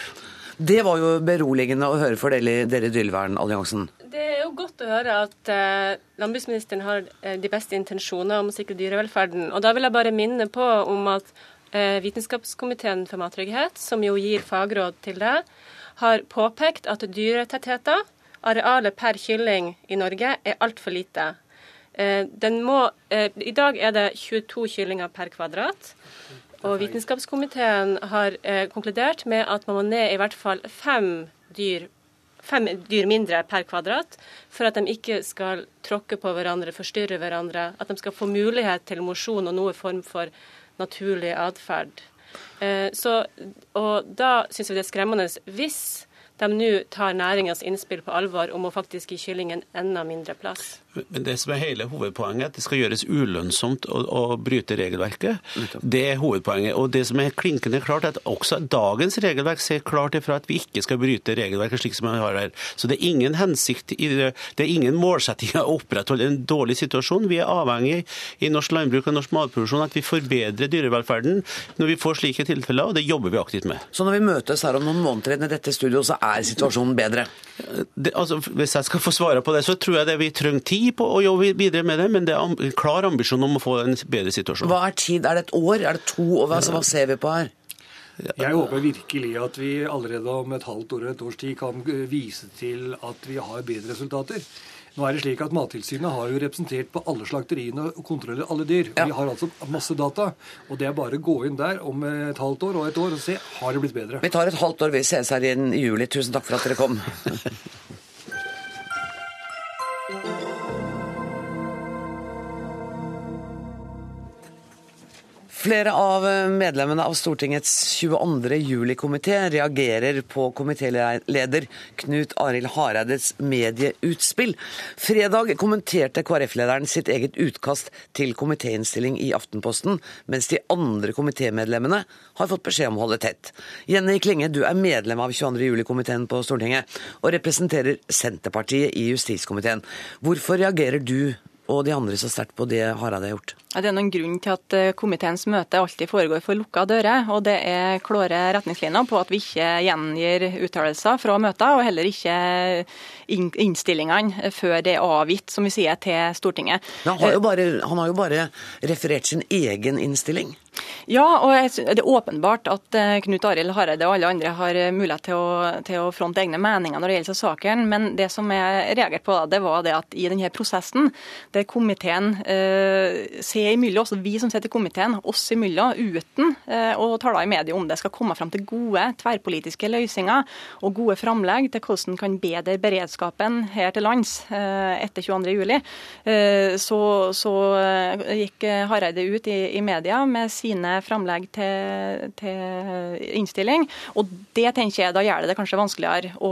Det var jo beroligende å høre for dere, dere i Dyrevernalliansen. Det er jo godt å høre at eh, landbruksministeren har eh, de beste intensjoner om å sikre dyrevelferden. Og da vil jeg bare minne på om at eh, Vitenskapskomiteen for mattrygghet, som jo gir fagråd til det, har påpekt at dyretettheten, arealet per kylling i Norge, er altfor lite. Eh, må, eh, I dag er det 22 kyllinger per kvadrat. Og Vitenskapskomiteen har eh, konkludert med at man må ned i hvert fall fem dyr, fem dyr mindre per kvadrat for at de ikke skal tråkke på hverandre, forstyrre hverandre. At de skal få mulighet til mosjon og noe form for naturlig atferd. Eh, og da syns vi det er skremmende hvis de nå tar næringas innspill på alvor om å faktisk gi kyllingen enda mindre plass. Men det som er hele hovedpoenget, at det skal gjøres ulønnsomt å, å bryte regelverket. Det er hovedpoenget. Og det som er klinkende klart, er at også dagens regelverk ser klart ifra at vi ikke skal bryte regelverket slik som vi har her. Så det er ingen hensikt i det, det er ingen målsetting å opprettholde en dårlig situasjon. Vi er avhengig i norsk landbruk og norsk matproduksjon at vi forbedrer dyrevelferden når vi får slike tilfeller, og det jobber vi aktivt med. Så når vi møtes her om noen måneder i dette studioet, så er situasjonen bedre? Det, altså, hvis jeg skal få svare på det, så tror jeg det vi trenger tid tid på å jobbe videre med det, men det er en klar ambisjon om å få en bedre situasjon. Hva er tid? Er det et år? Er det to Hva, Altså, hva ser vi på her? Jeg håper virkelig at vi allerede om et halvt år eller et års tid kan vise til at vi har bedre resultater. Nå er det slik at Mattilsynet har jo representert på alle slakteriene og kontrollerer alle dyr. Ja. Vi har altså masse data. og Det er bare å gå inn der om et halvt år og et år og se har det blitt bedre. Vi tar et halvt år, vi ses her i juli. Tusen takk for at dere kom. Flere av medlemmene av Stortingets 22. juli-komité reagerer på komitéleder Knut Arild Hareides medieutspill. Fredag kommenterte KrF-lederen sitt eget utkast til komitéinnstilling i Aftenposten, mens de andre komitémedlemmene har fått beskjed om å holde tett. Jenny Klinge, du er medlem av 22. juli-komiteen på Stortinget og representerer Senterpartiet i justiskomiteen. Hvorfor reagerer du og de andre så sterkt på det Hareide har gjort? Det er noen grunn til at eh, komiteens møte alltid foregår for lukka dører. og Det er klare retningslinjer på at vi ikke gjengir uttalelser fra møter, og heller ikke innstillingene før det er avgitt, som vi sier, til Stortinget. Han har jo bare, han har jo bare referert sin egen innstilling. Ja, og det er åpenbart at eh, Knut Arild Hareide og alle andre har eh, mulighet til å, til å fronte egne meninger når det gjelder saken. Men det som jeg reagerte på, det var det at i denne prosessen, der komiteen eh, ser imellom, også vi som sitter i komiteen, oss imellom, uten eh, å tale i media om det, skal komme fram til gode tverrpolitiske løsninger og gode framlegg til hvordan kan bedre beredskapen her til lands eh, etter 22.07, eh, så, så gikk Hareide ut i, i, media med sine framlegg til, til, innstilling. Og det tenker jeg da gjør det kanskje vanskeligere å,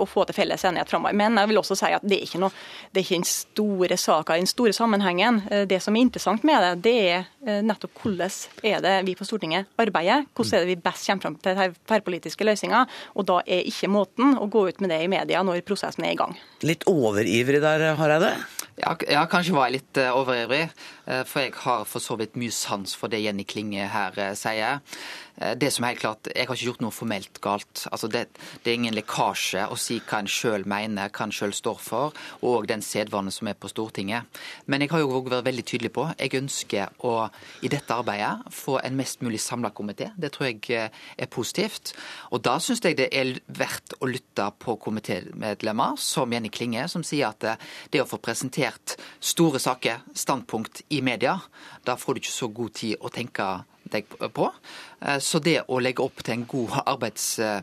å få til felles enighet framover. Men jeg vil også si at det er ikke noe, det er ikke den store saka, den store sammenhengen. Det som er interessant med med det, det er eh, nettopp hvordan er det vi på Stortinget arbeider. Hvordan er det vi best kommer fram til tverrpolitiske løsninger. Og da er ikke måten å gå ut med det i media når prosessen er i gang. Litt overivrig der, Hareide? Ja, ja, kanskje var jeg litt uh, overivrig. For jeg har for så vidt mye sans for det Jenny Klinge her sier. Det som er helt klart, Jeg har ikke gjort noe formelt galt. Altså det, det, er ingen lekkasje å si hva en sjøl mener, hva en sjøl står for, og den sedvanen som er på Stortinget. Men jeg har jo òg vært veldig tydelig på jeg ønsker å i dette arbeidet få en mest mulig samla komité. Det tror jeg er positivt. Og da syns jeg det er verdt å lytte på komitémedlemmer som Jenny Klinge, som sier at det å få presentert store saker, standpunkt i media, da får du ikke så god tid å tenke deg på. Eh, så det å legge opp til en god, arbeids, eh,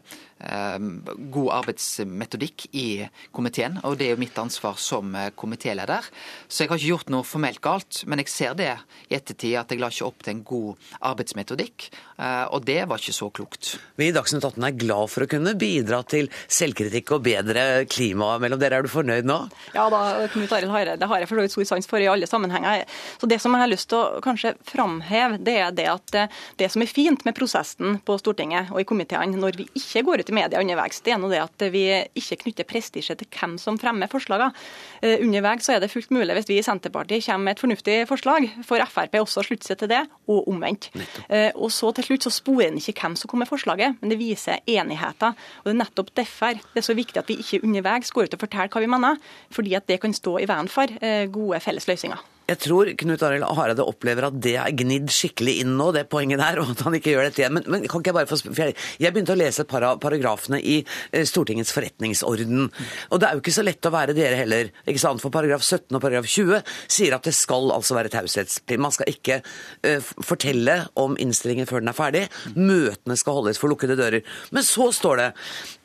god arbeidsmetodikk i komiteen, og det er jo mitt ansvar som eh, komitéleder. Så jeg har ikke gjort noe formelt galt, men jeg ser det i ettertid at jeg la ikke opp til en god arbeidsmetodikk, og det var ikke så klokt. Vi i Dagsnytt 18 er glad for å kunne bidra til selvkritikk og bedre klima mellom dere. Er du fornøyd nå? Ja da, Knut Arild Hareide det har jeg for så vidt stor sans for i alle sammenhenger. Så Det som jeg har lyst til å kanskje framheve, det er det at det som er fint med prosessen på Stortinget og i komiteene når vi ikke går ut i media underveis, det er noe det at vi ikke knytter prestisje til hvem som fremmer forslagene. Uh, underveis så er det fullt mulig hvis vi i Senterpartiet kommer med et fornuftig forslag, for Frp også å slutte seg til det, og omvendt. Uh, og så til slutt så sporer en ikke hvem som kommer med forslaget, men det viser enigheten. Og Det er nettopp derfor det er så viktig at vi ikke underveis går ut og forteller hva vi mener, fordi at det kan stå i veien for uh, gode felles løsninger. Jeg tror Knut Arild Hareide opplever at det er gnidd skikkelig inn nå, det poenget der, og at han ikke gjør dette igjen. Men, men kan ikke jeg bare få Jeg, jeg begynte å lese et par av paragrafene i eh, Stortingets forretningsorden. Og det er jo ikke så lett å være dere heller. ikke sant? For paragraf 17 og paragraf 20 sier at det skal altså være taushetsplikt. Man skal ikke uh, fortelle om innstillingen før den er ferdig. Møtene skal holdes for lukkede dører. Men så står det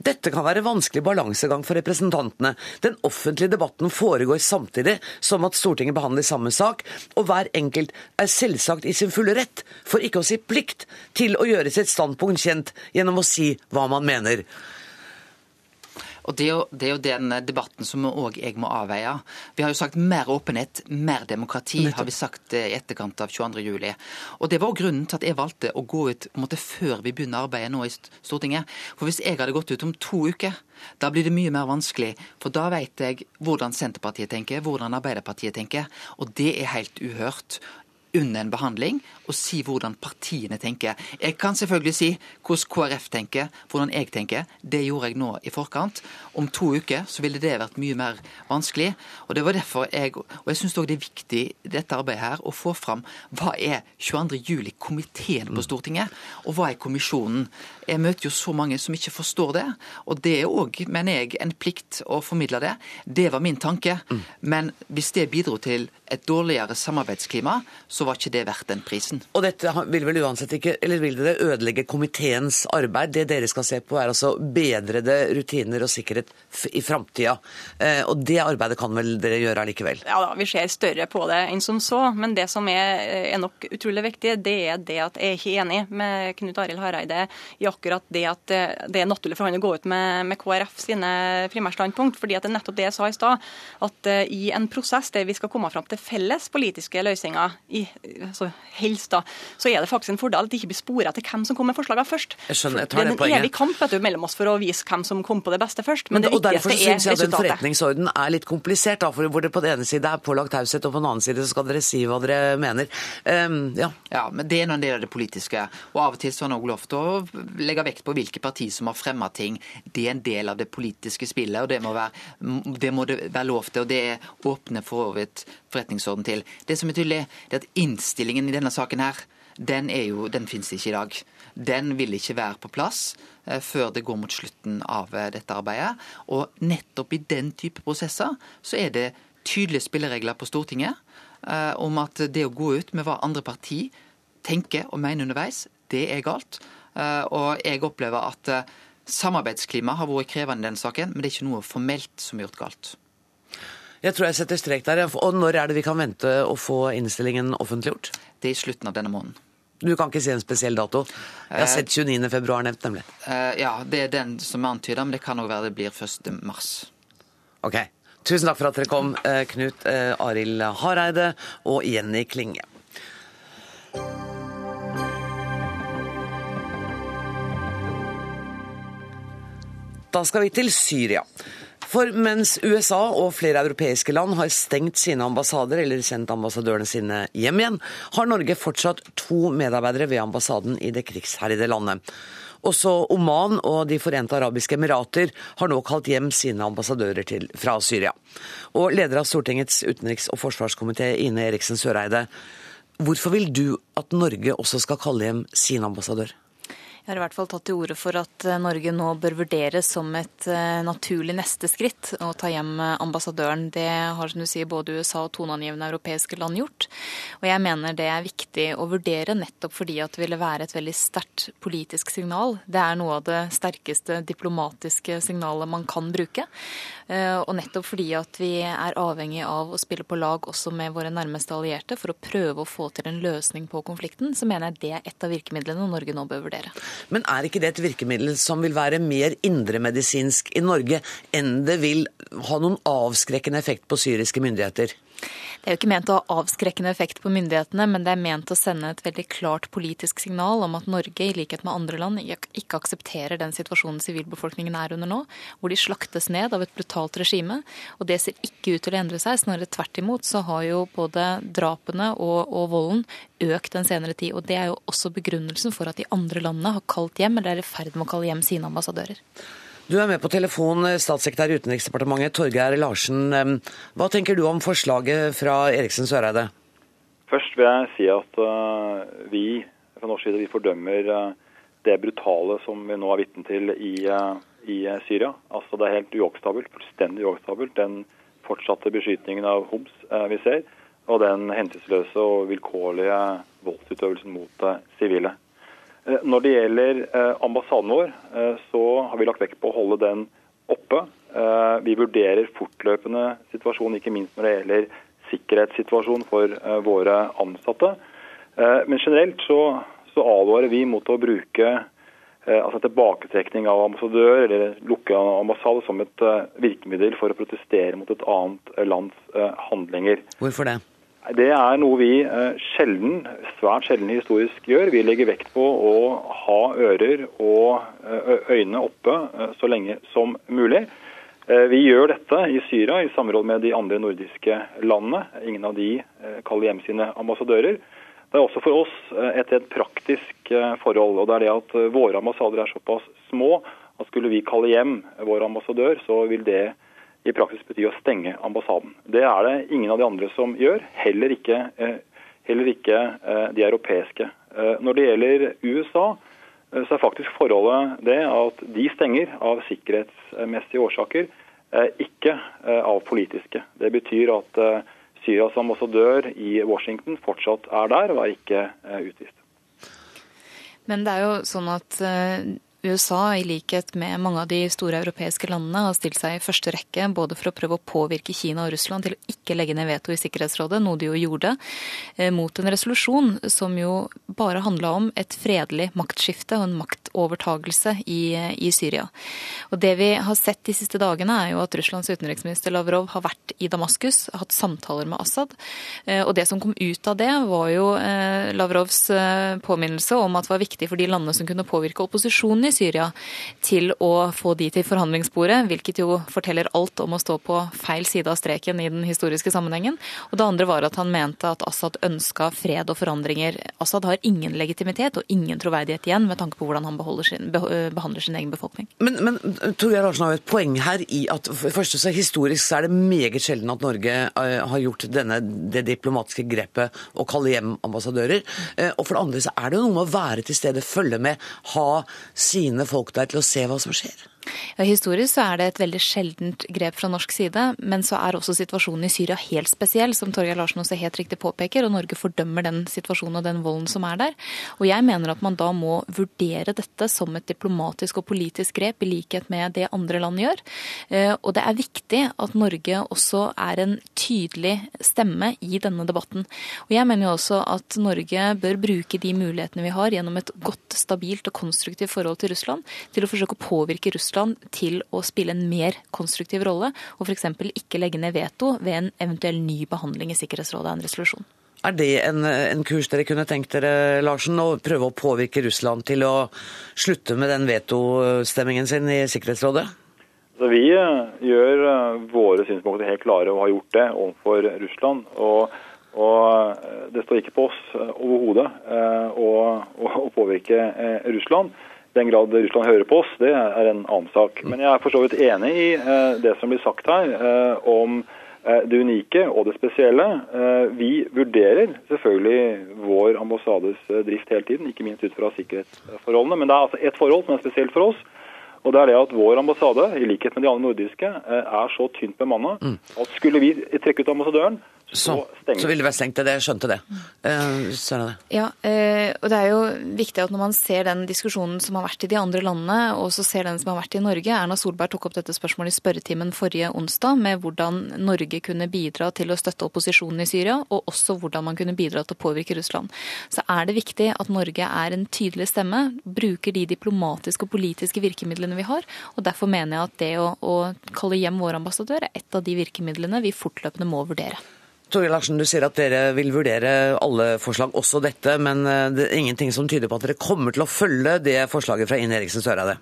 dette kan være vanskelig balansegang for representantene. Den offentlige debatten foregår samtidig som at Stortinget behandler sammen sak, og hver enkelt er selvsagt i sin fulle rett, for ikke å si plikt, til å gjøre sitt standpunkt kjent gjennom å si hva man mener. Og det er, jo, det er, jo, den debatten som òg jeg må avveie. Vi har jo sagt mer åpenhet, mer demokrati, har vi sagt eh, i etterkant av 22.07. Og det var grunnen til at jeg valgte å gå ut måte før vi begynner arbeidet nå i Stortinget. For hvis jeg hadde gått ut om to uker, da blir det mye mer vanskelig. For da vet jeg hvordan Senterpartiet tenker, hvordan Arbeiderpartiet tenker. Og det er helt uhørt under en behandling og si hvordan partiene tenker. Jeg kan selvfølgelig si hvordan KrF tenker, hvordan jeg tenker. Det gjorde jeg nå i forkant. Om to uker så ville det vært mye mer vanskelig. Og det var derfor jeg Og jeg syns òg det er viktig i dette arbeidet her å få fram hva er 22. juli-komiteen på Stortinget, og hva er kommisjonen. Jeg møter jo så mange som ikke forstår det, og det er òg, mener jeg, en plikt å formidle det. Det var min tanke. Men hvis det bidro til et dårligere samarbeidsklima, så var ikke det verdt den prisen. Og dette vil vel uansett ikke, eller vil det ødelegge komiteens arbeid? Det dere skal se på er altså bedrede rutiner og sikkerhet i framtida. Eh, og det arbeidet kan vel dere gjøre allikevel? Ja da, vi ser større på det enn som så. Men det som er, er nok utrolig viktig, det er det at jeg er ikke enig med Knut Arild Hareide i akkurat det at det er naturlig for han å gå ut med, med KrF sine primærstandpunkt. fordi at det er nettopp det jeg sa i stad, at uh, i en prosess der vi skal komme fram til felles politiske løsninger, i, altså helst da, så er det faktisk en fordel at det ikke blir spora til hvem som kommer med forslagene først. Jeg skjønner, jeg tar det, det er en evig kamp vet du, mellom oss for å vise hvem som kom på det beste først. Men, men det og derfor syns jeg den forretningsorden er litt komplisert. Da, for hvor det på den ene side er pålagt taushet, og på den annen side så skal dere si hva dere mener. Um, ja. ja, men det er en del av det politiske. Og av og til så har til å legge vekt på hvilke partier som har fremma ting. Det er en del av det politiske spillet, og det må, være, det må det være lov til. Og det åpner for forretningsorden til. Det som er tydelig, det er at innstillingen i denne saken her, den, er jo, den finnes ikke i dag. Den vil ikke være på plass eh, før det går mot slutten av eh, dette arbeidet. Og nettopp i den type prosesser så er det tydelige spilleregler på Stortinget eh, om at det å gå ut med hva andre parti tenker og mener underveis, det er galt. Og jeg opplever at samarbeidsklimaet har vært krevende i den saken, men det er ikke noe formelt som er gjort galt. Jeg tror jeg setter strek der. Og når er det vi kan vente å få innstillingen offentliggjort? Det er i slutten av denne måneden. Du kan ikke si en spesiell dato? Jeg har sett 29. februar nevnt, nemlig. Ja, det er den som er antyda, men det kan òg være det blir 1. mars. Ok. Tusen takk for at dere kom, Knut Arild Hareide og Jenny Klinge. Da skal vi til Syria. For mens USA og flere europeiske land har stengt sine ambassader eller sendt ambassadørene sine hjem igjen, har Norge fortsatt to medarbeidere ved ambassaden i det krigsherjede landet. Også Oman og De forente arabiske emirater har nå kalt hjem sine ambassadører til, fra Syria. Og leder av Stortingets utenriks- og forsvarskomité, Ine Eriksen Søreide, hvorfor vil du at Norge også skal kalle hjem sin ambassadør? Jeg har i hvert fall tatt til orde for at eh, Norge nå bør vurderes som et eh, naturlig neste skritt å ta hjem eh, ambassadøren. Det har som du sier, både USA og toneangivende europeiske land gjort. Og jeg mener det er viktig å vurdere nettopp fordi at det ville være et veldig sterkt politisk signal. Det er noe av det sterkeste diplomatiske signalet man kan bruke. Og nettopp fordi at vi er avhengig av å spille på lag også med våre nærmeste allierte for å prøve å få til en løsning på konflikten, så mener jeg det er et av virkemidlene Norge nå bør vurdere. Men er ikke det et virkemiddel som vil være mer indremedisinsk i Norge enn det vil ha noen avskrekkende effekt på syriske myndigheter? Det er jo ikke ment å ha avskrekkende effekt på myndighetene, men det er ment å sende et veldig klart politisk signal om at Norge, i likhet med andre land, ikke aksepterer den situasjonen sivilbefolkningen er under nå, hvor de slaktes ned av et brutalt regime. Og det ser ikke ut til å endre seg, snarere tvert imot så har jo både drapene og, og volden økt den senere tid. Og det er jo også begrunnelsen for at de andre landene har kalt hjem, eller er i ferd med å kalle hjem sine ambassadører. Du er med på telefon, eh, statssekretær i Utenriksdepartementet Torgeir Larsen. Hva tenker du om forslaget fra Eriksen Søreide? Først vil jeg si at uh, vi fra norsk side vi fordømmer uh, det brutale som vi nå er vitne til i, i Syria. Altså Det er helt uakseptabelt, fullstendig uakseptabelt, den fortsatte beskytningen av Homs vi ser, og den hensynsløse og vilkårlige voldsutøvelsen mot sivile. Eh, når det gjelder eh, ambassaden vår, eh, så har vi lagt vekt på å holde den oppe. Vi vurderer fortløpende situasjonen, ikke minst når det gjelder sikkerhetssituasjonen for våre ansatte. Men generelt så, så advarer vi mot å bruke altså tilbaketrekning av ambassadør eller lukke ambassade som et virkemiddel for å protestere mot et annet lands handlinger. Hvorfor det? Det er noe vi eh, sjelden, svært sjelden historisk gjør. Vi legger vekt på å ha ører og eh, øyne oppe eh, så lenge som mulig. Vi gjør dette i Syria i samråd med de andre nordiske landene. Ingen av de kaller hjem sine ambassadører. Det er også for oss et, helt praktisk forhold. og det er det at Våre ambassader er såpass små at skulle vi kalle hjem vår ambassadør, så vil det i praksis bety å stenge ambassaden. Det er det ingen av de andre som gjør, heller ikke, eh, heller ikke eh, de europeiske. Eh, når det gjelder USA, så er faktisk forholdet det at de stenger av sikkerhetsmessige årsaker, ikke av politiske. Det betyr at Syrias ambassadør i Washington fortsatt er der og er ikke utvist. Men det er jo sånn at USA, i likhet med mange av de store europeiske landene, har stilt seg i første rekke både for å prøve å påvirke Kina og Russland til å ikke legge ned veto i Sikkerhetsrådet, noe de jo gjorde, eh, mot en resolusjon som jo bare handla om et fredelig maktskifte og en maktovertagelse i, i, Syria. Og Det vi har sett de siste dagene, er jo at Russlands utenriksminister Lavrov har vært i Damaskus, hatt samtaler med Assad. Eh, og det som kom ut av det, var jo eh, Lavrovs påminnelse om at det var viktig for de landene som kunne påvirke opposisjonen i Syria til å få de til forhandlingsbordet, hvilket jo forteller alt om å stå på feil side av streken i den historiske sammenhengen. Og det andre var at han mente at Assad ønska fred og forandringer. Assad har ingen legitimitet og ingen troverdighet igjen med tanke på hvordan han sin, behandler sin egen befolkning. Men, men Torgeir Larsen har jo et poeng her i at for første så historisk så er det meget sjelden at Norge uh, har gjort denne, det diplomatiske grepet å kalle hjem ambassadører. Og for det andre så er det jo noe med å være til stede, følge med, ha sine folk der til å se hva som skjer. Ja, Historisk så er det et veldig sjeldent grep fra norsk side, men så er også situasjonen i Syria helt spesiell, som Torgeir Larsen også helt riktig påpeker, og Norge fordømmer den situasjonen og den volden som er der. Og jeg mener at man da må vurdere dette som et diplomatisk og politisk grep, i likhet med det andre land gjør. Eh, og det er viktig at Norge også er en tydelig stemme i denne debatten. Og jeg mener jo også at Norge bør bruke de mulighetene vi har gjennom et godt, stabilt og konstruktivt forhold til Russland, til å forsøke å påvirke Russland Russland til å spille en mer konstruktiv rolle, og f.eks. ikke legge ned veto ved en eventuell ny behandling i Sikkerhetsrådet av en resolusjon. Er det en, en, kurs dere kunne tenkt dere, Larsen, å prøve å påvirke Russland til å slutte med den vetostemmingen sin i Sikkerhetsrådet? Så vi gjør våre synspunkter helt klare og har gjort det overfor Russland. Og, og det står ikke på oss overhodet å, å påvirke Russland den grad Russland hører på oss, det er en annen sak. Men jeg er for så vidt enig i eh, det som blir sagt her eh, om eh, det unike og det spesielle. Vi vurderer selvfølgelig vår ambassades drift hele tiden, ikke minst ut fra sikkerhetsforholdene. Men det er altså ett forhold som er spesielt for oss. Og det er det at Vår ambassade, i likhet med de andre nordiske, er så tynt bemanna mm. at skulle vi trekke ut ambassadøren, så, så ville det vært stengt. Det, jeg skjønte det. Uh, det. Ja, uh, og det er jo viktig at når man ser den diskusjonen som har vært i de andre landene, og så ser den som har vært i Norge Erna Solberg tok opp dette spørsmålet i spørretimen forrige onsdag, med hvordan Norge kunne bidra til å støtte opposisjonen i Syria, og også hvordan man kunne bidra til å påvirke Russland. Så er det viktig at Norge er en tydelig stemme, bruker de diplomatiske og politiske virkemidlene vi har, og derfor mener jeg at det å, å kalle hjem vår ambassadør er et av de virkemidlene vi fortløpende må vurdere. Torgeir Larsen, du sier at dere vil vurdere alle forslag, også dette. Men eh, det er ingenting som tyder på at dere kommer til å følge det forslaget fra Ine Eriksen Søreide?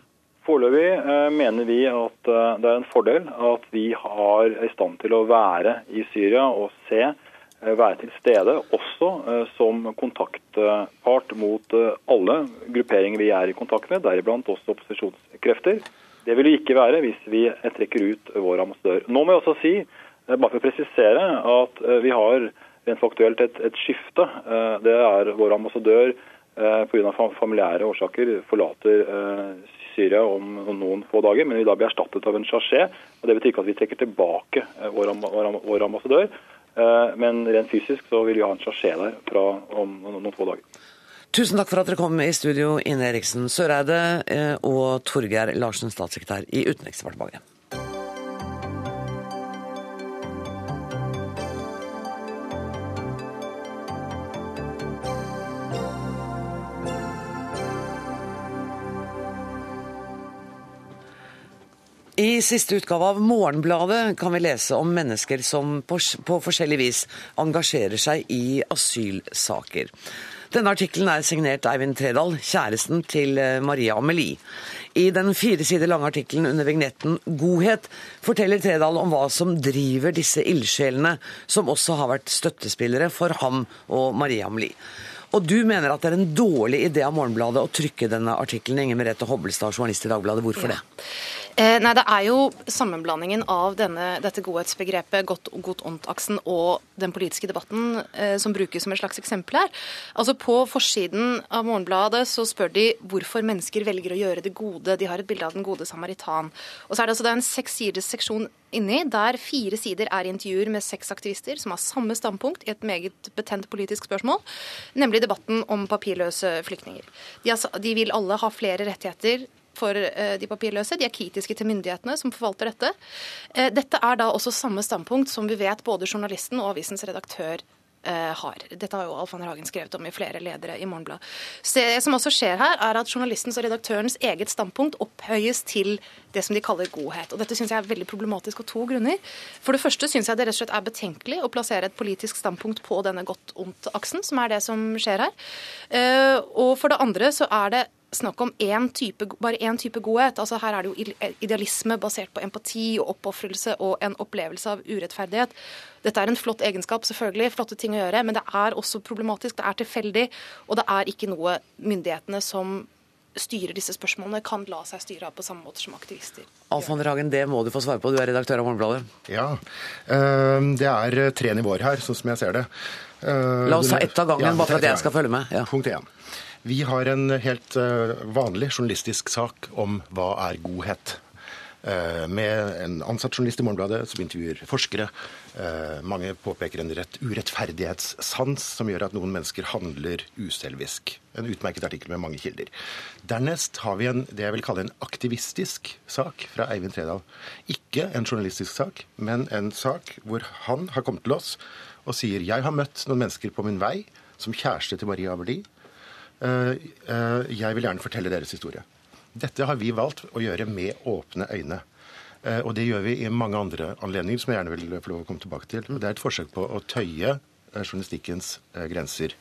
Foreløpig eh, mener vi at eh, det er en fordel at vi har i stand til å være i Syria og se, være til stede, også som kontaktpart mot alle grupperinger vi er i kontakt med, deriblant også opposisjonskrefter. Det vil vi ikke være hvis vi trekker ut vår ambassadør. Nå må jeg også si bare for å presisere at eh, vi har rent faktuelt et, et skifte. Eh, det er vår ambassadør eh, pga. familiære årsaker forlater Syria om noen få dager, men vil da bli erstattet av en og Det betyr ikke at vi trekker tilbake vår, vår ambassadør, men rent fysisk så vil vi ha en chargé der fra om noen få dager. Tusen takk for at dere kom i studio, Ine Eriksen Søreide og Torgeir Larsen, statssekretær i Utenriksdepartementet. I siste utgave av Morgenbladet kan vi lese om mennesker som på, på forskjellig vis engasjerer seg i asylsaker. Denne artikkelen er signert Eivind Tredal, kjæresten til eh, Maria Amelie. I den fire sider lange artikkelen under vignetten 'Godhet' forteller Tredal om hva som driver disse ildsjelene, som også har vært støttespillere for ham og Maria Amelie. Og du mener at det er en dårlig idé av Morgenbladet å trykke denne artikkelen. Inger Merete Hobbelstad, journalist i Dagbladet. Hvorfor ja. det? Eh, nei, Det er jo sammenblandingen av denne, dette godhetsbegrepet, godt-ondt-aksen, og den politiske debatten eh, som brukes som et slags eksempel her. Altså På forsiden av Morgenbladet så spør de hvorfor mennesker velger å gjøre det gode. De har et bilde av den gode samaritan. Og så er det altså det en seks siders seksjon inni, der fire sider er intervjuer med seks aktivister som har samme standpunkt i et meget betent politisk spørsmål, nemlig debatten om papirløse flyktninger. De, har, de vil alle ha flere rettigheter for eh, de papirløse. De er kritiske til myndighetene som forvalter dette. Eh, dette er da også samme standpunkt som vi vet både journalisten og avisens redaktør har. Dette har jo Alf Anner Hagen skrevet om i flere ledere i Morgenbladet. Det som også skjer her, er at journalistens og redaktørens eget standpunkt opphøyes til det som de kaller godhet. Og Dette syns jeg er veldig problematisk av to grunner. For det første syns jeg det rett og slett er betenkelig å plassere et politisk standpunkt på denne godt-ondt-aksen, som er det som skjer her. Og for det andre så er det snakk om én type, bare én type godhet. Altså Her er det jo idealisme basert på empati og oppofrelse og en opplevelse av urettferdighet. Dette er en flott egenskap, selvfølgelig, flotte ting å gjøre, men det er også problematisk. Det er tilfeldig, og det er ikke noe myndighetene som styrer disse spørsmålene, kan la seg styre av på samme måte som aktivister. Alf Ragen, Hagen, det må du få svare på, du er redaktør av Morgenbladet. Ja, eh, det er tre nivåer her, sånn som jeg ser det. Eh, la oss ta ett av gangen, ja, bare for at jeg skal følge med. Ja. Punkt én. Vi har en helt eh, vanlig journalistisk sak om hva er godhet. Eh, med en ansatt journalist i Morgenbladet som intervjuer forskere. Eh, mange påpeker en rett urettferdighetssans som gjør at noen mennesker handler uselvisk. En utmerket artikkel med mange kilder. Dernest har vi en, det jeg vil kalle en aktivistisk sak fra Eivind Tredal. Ikke en journalistisk sak, men en sak hvor han har kommet til oss og sier jeg har møtt noen mennesker på min vei som kjæreste til Maria Averdi eh, jeg vil gjerne fortelle deres historie. Dette har vi valgt å gjøre med åpne øyne. Eh, og det gjør vi i mange andre anledninger, som jeg gjerne vil få lov å komme tilbake til. Det er et forsøk på å tøye journalistikkens grenser.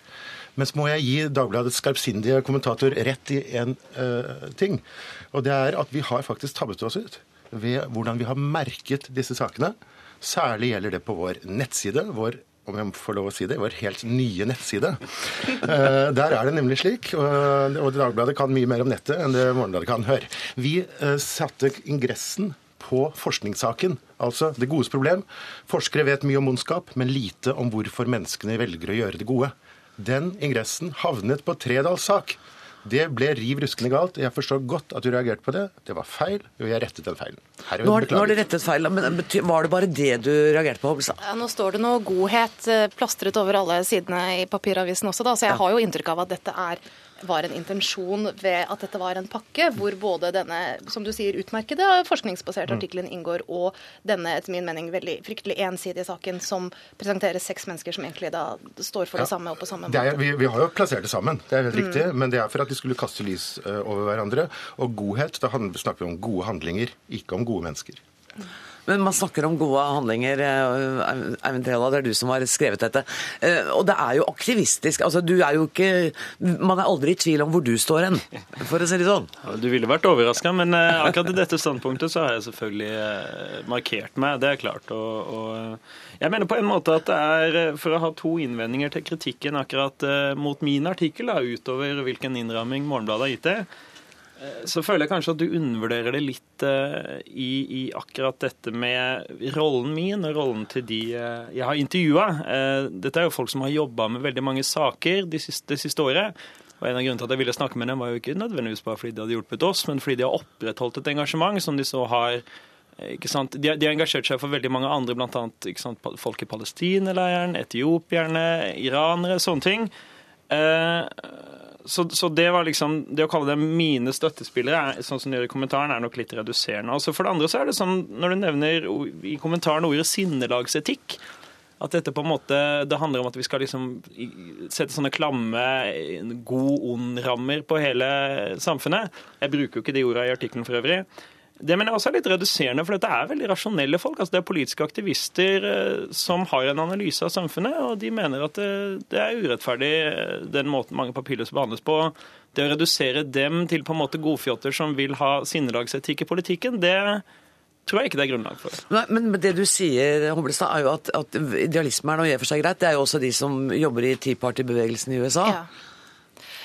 Men så må jeg gi Dagbladets skarpsindige kommentator rett i én uh, ting. Og det er at vi har faktisk tabbet oss ut. ved hvordan vi har merket disse sakene. Særlig gjelder det på vår nettside, vår om jeg får lov å si det, vår helt nye nettside. Uh, der er det nemlig slik, og, og Dagbladet kan mye mer om nettet enn det Morgenbladet kan. høre. Vi uh, satte ingressen på forskningssaken. Altså det godes problem. Forskere vet mye om ondskap, men lite om hvorfor menneskene velger å gjøre det gode. Den ingressen havnet på Tredals sak. Det ble riv ruskende galt. Jeg forstår godt at du reagerte på det. Det var feil, og jeg rettet den feilen. Nå har, nå har du rettet feil, men Var det bare det du reagerte på? Ja, nå står det noe godhet eh, plastret over alle sidene i papiravisen også, da, så jeg har jo inntrykk av at dette er var en intensjon ved at dette var en pakke hvor både denne som du sier, utmerkede forskningsbaserte mm. artikkelen inngår, og denne etter min mening veldig fryktelig ensidige saken som presenterer seks mennesker som egentlig da står for det samme og på samme måte. Er, vi, vi, har jo plassert det sammen, det er helt mm. riktig, men det er for at de skulle kaste lys uh, over hverandre. Og godhet, da snakker vi om gode handlinger, ikke om gode mennesker. Mm. Men man snakker om gode handlinger. Eh, Eivind Trela, det er du som har skrevet dette. Eh, og det er jo aktivistisk. Altså, du er jo ikke Man er aldri i tvil om hvor du står hen, for å si det sånn. Du ville vært overraska, men eh, akkurat i dette standpunktet så har jeg selvfølgelig markert meg. Det er klart. Og, og jeg mener på en måte at det er for å ha to innvendinger til kritikken akkurat mot min artikkel, da, utover hvilken innramming Morgenbladet har gitt det så føler jeg kanskje at du undervurderer det litt uh, i, i, akkurat dette med rollen min og rollen til de uh, jeg har intervjua. Uh, dette er jo folk som har jobba med veldig mange saker det siste, de siste, året. Og En av grunnene til at jeg ville snakke med dem, var jo ikke nødvendigvis bare fordi de hadde hjulpet oss, men fordi de har opprettholdt et engasjement som de så har ikke sant? De, har engasjert seg for veldig mange andre, bl.a. folk i Palestina-leiren, etiopierne, iranere, sånne ting. Uh, så, så, det var liksom, det å kalle dem mine støttespillere, sånn som de gjør i kommentaren, er nok litt reduserende. Altså for det andre så er det sånn, når du nevner i kommentaren ordet sinnelagsetikk, at dette på en måte, det handler om at vi skal liksom sette sånne klamme god-ond-rammer på hele samfunnet. Jeg bruker jo ikke de ordene i artikkelen for øvrig. Det mener jeg også er litt reduserende, for dette er veldig rasjonelle folk. altså Det er politiske aktivister eh, som har en analyse av samfunnet, og de mener at det, det er urettferdig eh, den måten mange papirløse behandles på. Det å redusere dem til på en måte godfjotter som vil ha sinnelagsetikk i politikken, det tror jeg ikke det er grunnlag for. Nei, men det du sier, Hoblestad, er jo at, at idealisme er noe i og for seg greit. Det er jo også de som jobber i Tea Party-bevegelsen i USA. Ja.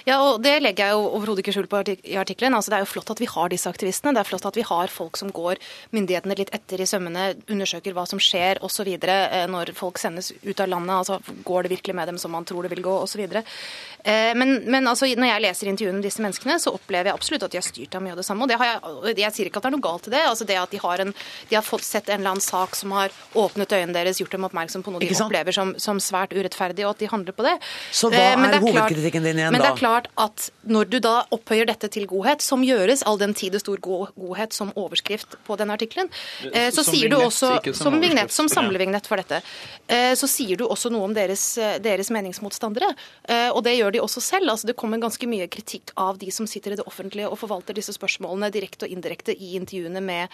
Ja, og Det legger jeg jo overhodet ikke skjul på i artikkelen. Altså, det er jo flott at vi har disse aktivistene. Det er flott at vi har folk som går myndighetene litt etter i sømmene, undersøker hva som skjer osv. Eh, når folk sendes ut av landet. altså Går det virkelig med dem som man tror det vil gå, osv. Eh, men, men altså, når jeg leser intervjuene med disse menneskene, så opplever jeg absolutt at de har styrt av mye av det samme. og det har Jeg, jeg sier ikke at det er noe galt i det. altså det at De har, en, de har fått sett en eller annen sak som har åpnet øynene deres, gjort dem oppmerksom på noe de opplever som, som, svært urettferdig, og at de handler på det. Så hva eh, er, er hovedkritikken din igjen da? Klart at når du da opphøyer dette til godhet, som gjøres all den tid det står godhet som overskrift på den artikkelen, eh, så som sier vignett, du også som, som vignett, som samlevignett for dette, eh, så sier du også noe om deres, eh, deres meningsmotstandere. Og det gjør de også selv. altså Det kommer ganske mye kritikk av de som sitter i det offentlige og forvalter disse spørsmålene direkte og indirekte i intervjuene med,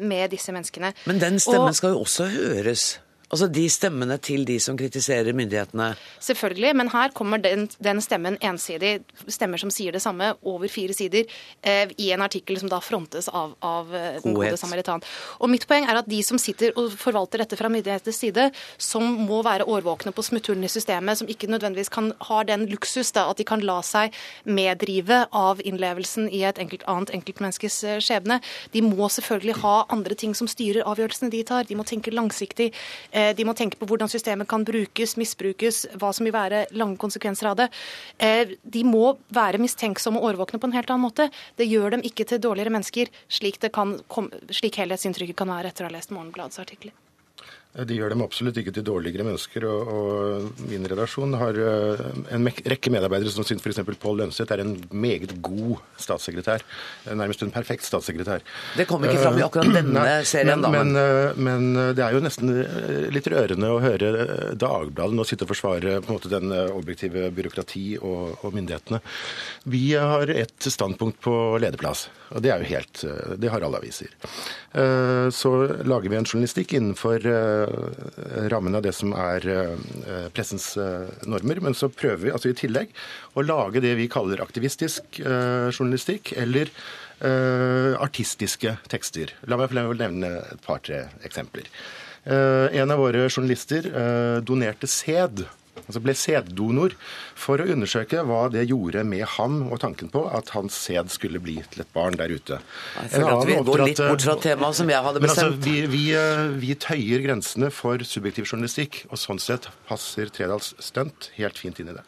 med disse menneskene. Men den stemmen og, skal jo også høres? Altså de stemmene til de som kritiserer myndighetene? Selvfølgelig, men her kommer den, den stemmen ensidig, stemmer som sier det samme, over fire sider, eh, i en artikkel som da frontes av, av eh, Den gode samaritan. Og mitt poeng er at de som sitter og forvalter dette fra myndighetenes side, som må være årvåkne på smutthullene i systemet, som ikke nødvendigvis kan ha den luksus da, at de kan la seg meddrive av innlevelsen i et enkelt, annet enkeltmenneskes eh, skjebne, de må selvfølgelig ha andre ting som styrer avgjørelsene de tar. De må tenke langsiktig. Eh, de må tenke på hvordan systemet kan brukes, misbrukes, hva som vil være lange konsekvenser av det. Eh, de må være mistenksomme og årvåkne på en helt annen måte. Det gjør dem ikke til dårligere mennesker, slik, det kan, slik helhetsinntrykket kan være etter å ha lest Morgenbladets artikler. De gjør dem absolutt ikke til dårligere mennesker. og, og Min redaksjon har eh, en rekke medarbeidere som syns f.eks. Pål Lønseth er en meget god statssekretær. Nærmest en perfekt statssekretær. Det kom ikke fram i akkurat eh, denne Nei, serien, men, da. Men, eh, men, det er jo nesten litt rørende å høre Dagbladet nå sitte og forsvare på en måte den objektive byråkrati og, og myndighetene. Vi har et standpunkt på lederplass, og det er jo helt Det har alle aviser. Så lager vi en journalistikk innenfor Eh, rammen av det som er eh, pressens eh, normer. Men så prøver vi altså i tillegg å lage det vi kaller aktivistisk journalistikk, eller artistiske tekster. La meg nevne et par-tre eksempler. En av våre journalister donerte sæd altså ble sæddonor, for å undersøke hva det gjorde med ham og tanken på at hans sæd skulle bli til et barn der ute. Jeg føler at vi går litt bort fra temaet som jeg hadde bestemt. Men altså, vi, vi, eh, vi, tøyer grensene for subjektiv journalistikk, og sånn sett passer Tredals stunt helt fint inn i det.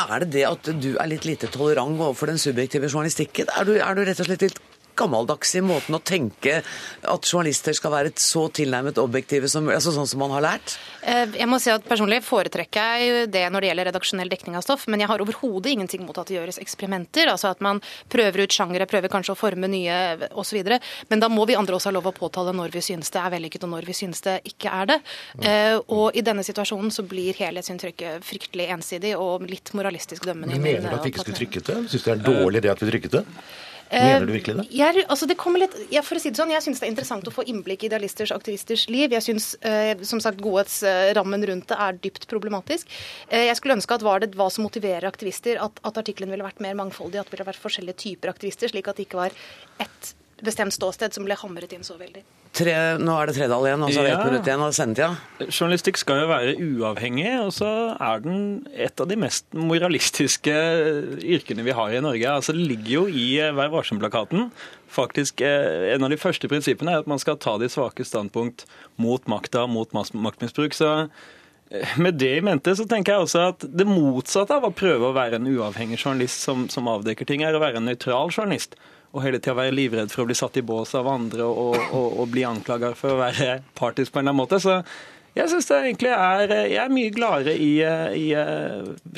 Er det det at du er litt lite tolerant overfor den subjektive journalistikken? Er du, er du rett og slett litt gammeldags i måten å tenke at journalister skal være så tilnærmet objektive som, altså sånn som man har lært? Eh, jeg må si at Personlig foretrekker jeg det når det gjelder redaksjonell dekning av stoff, men jeg har overhodet ingenting mot at det gjøres eksperimenter. altså At man prøver ut sjangere, prøver kanskje å forme nye osv. Men da må vi andre også ha lov å påtale når vi synes det er vellykket og når vi synes det ikke er det. Eh, og i denne situasjonen så blir helhetsinntrykket fryktelig ensidig og litt moralistisk dømmende. Men mener du at vi ikke skulle trykket det? Syns du det er dårlig det at vi trykket det? Mener du virkelig det? Eh, jeg, altså det litt, jeg, for å si det sånn, jeg syns det er interessant å få innblikk i idealisters og aktivisters liv. Jeg syns eh, som sagt godhetsrammen rundt det er dypt problematisk. Eh, jeg skulle ønske at var det hva som motiverer aktivister, at, at artikkelen ville vært mer mangfoldig, at det ville vært forskjellige typer aktivister, slik at det ikke var ett bestemt ståsted som ble hamret inn så veldig. Tre, nå er det Tredal igjen, og så ja. ett minutt igjen av sendetida. Journalistikk skal jo være uavhengig, og så er den et av de mest moralistiske yrkene vi har i Norge. Altså, det ligger jo i eh, Vær varsom-plakaten. Faktisk, eh, En av de første prinsippene er at man skal ta de svake standpunkt mot makta, mot maktmisbruk. Så eh, med det i mente så tenker jeg også at det motsatte av å prøve å være en uavhengig journalist som, som avdekker ting, er å være en nøytral journalist og hele tida være livredd for å bli satt i bås av andre og, og, og bli anklaga for å være partisk på en eller annen måte. Så jeg synes det egentlig er Jeg er mye gladere i, i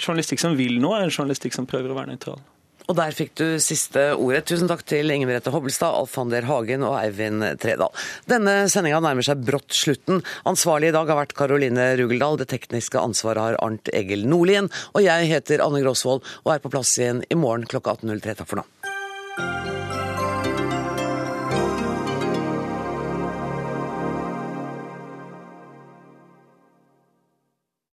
journalistikk som vil noe, enn journalistikk som prøver å være nøytral. Og der fikk du siste ordet. Tusen takk til Inger Merete Hobbelstad, Alfander Hagen og Eivind Tredal. Denne sendinga nærmer seg brått slutten. Ansvarlig i dag har vært Karoline Rugeldal. Det tekniske ansvaret har Arnt Egil Nordlien. Og jeg heter Anne Gråsvold og er på plass igjen i morgen klokka 18.03. Takk for nå.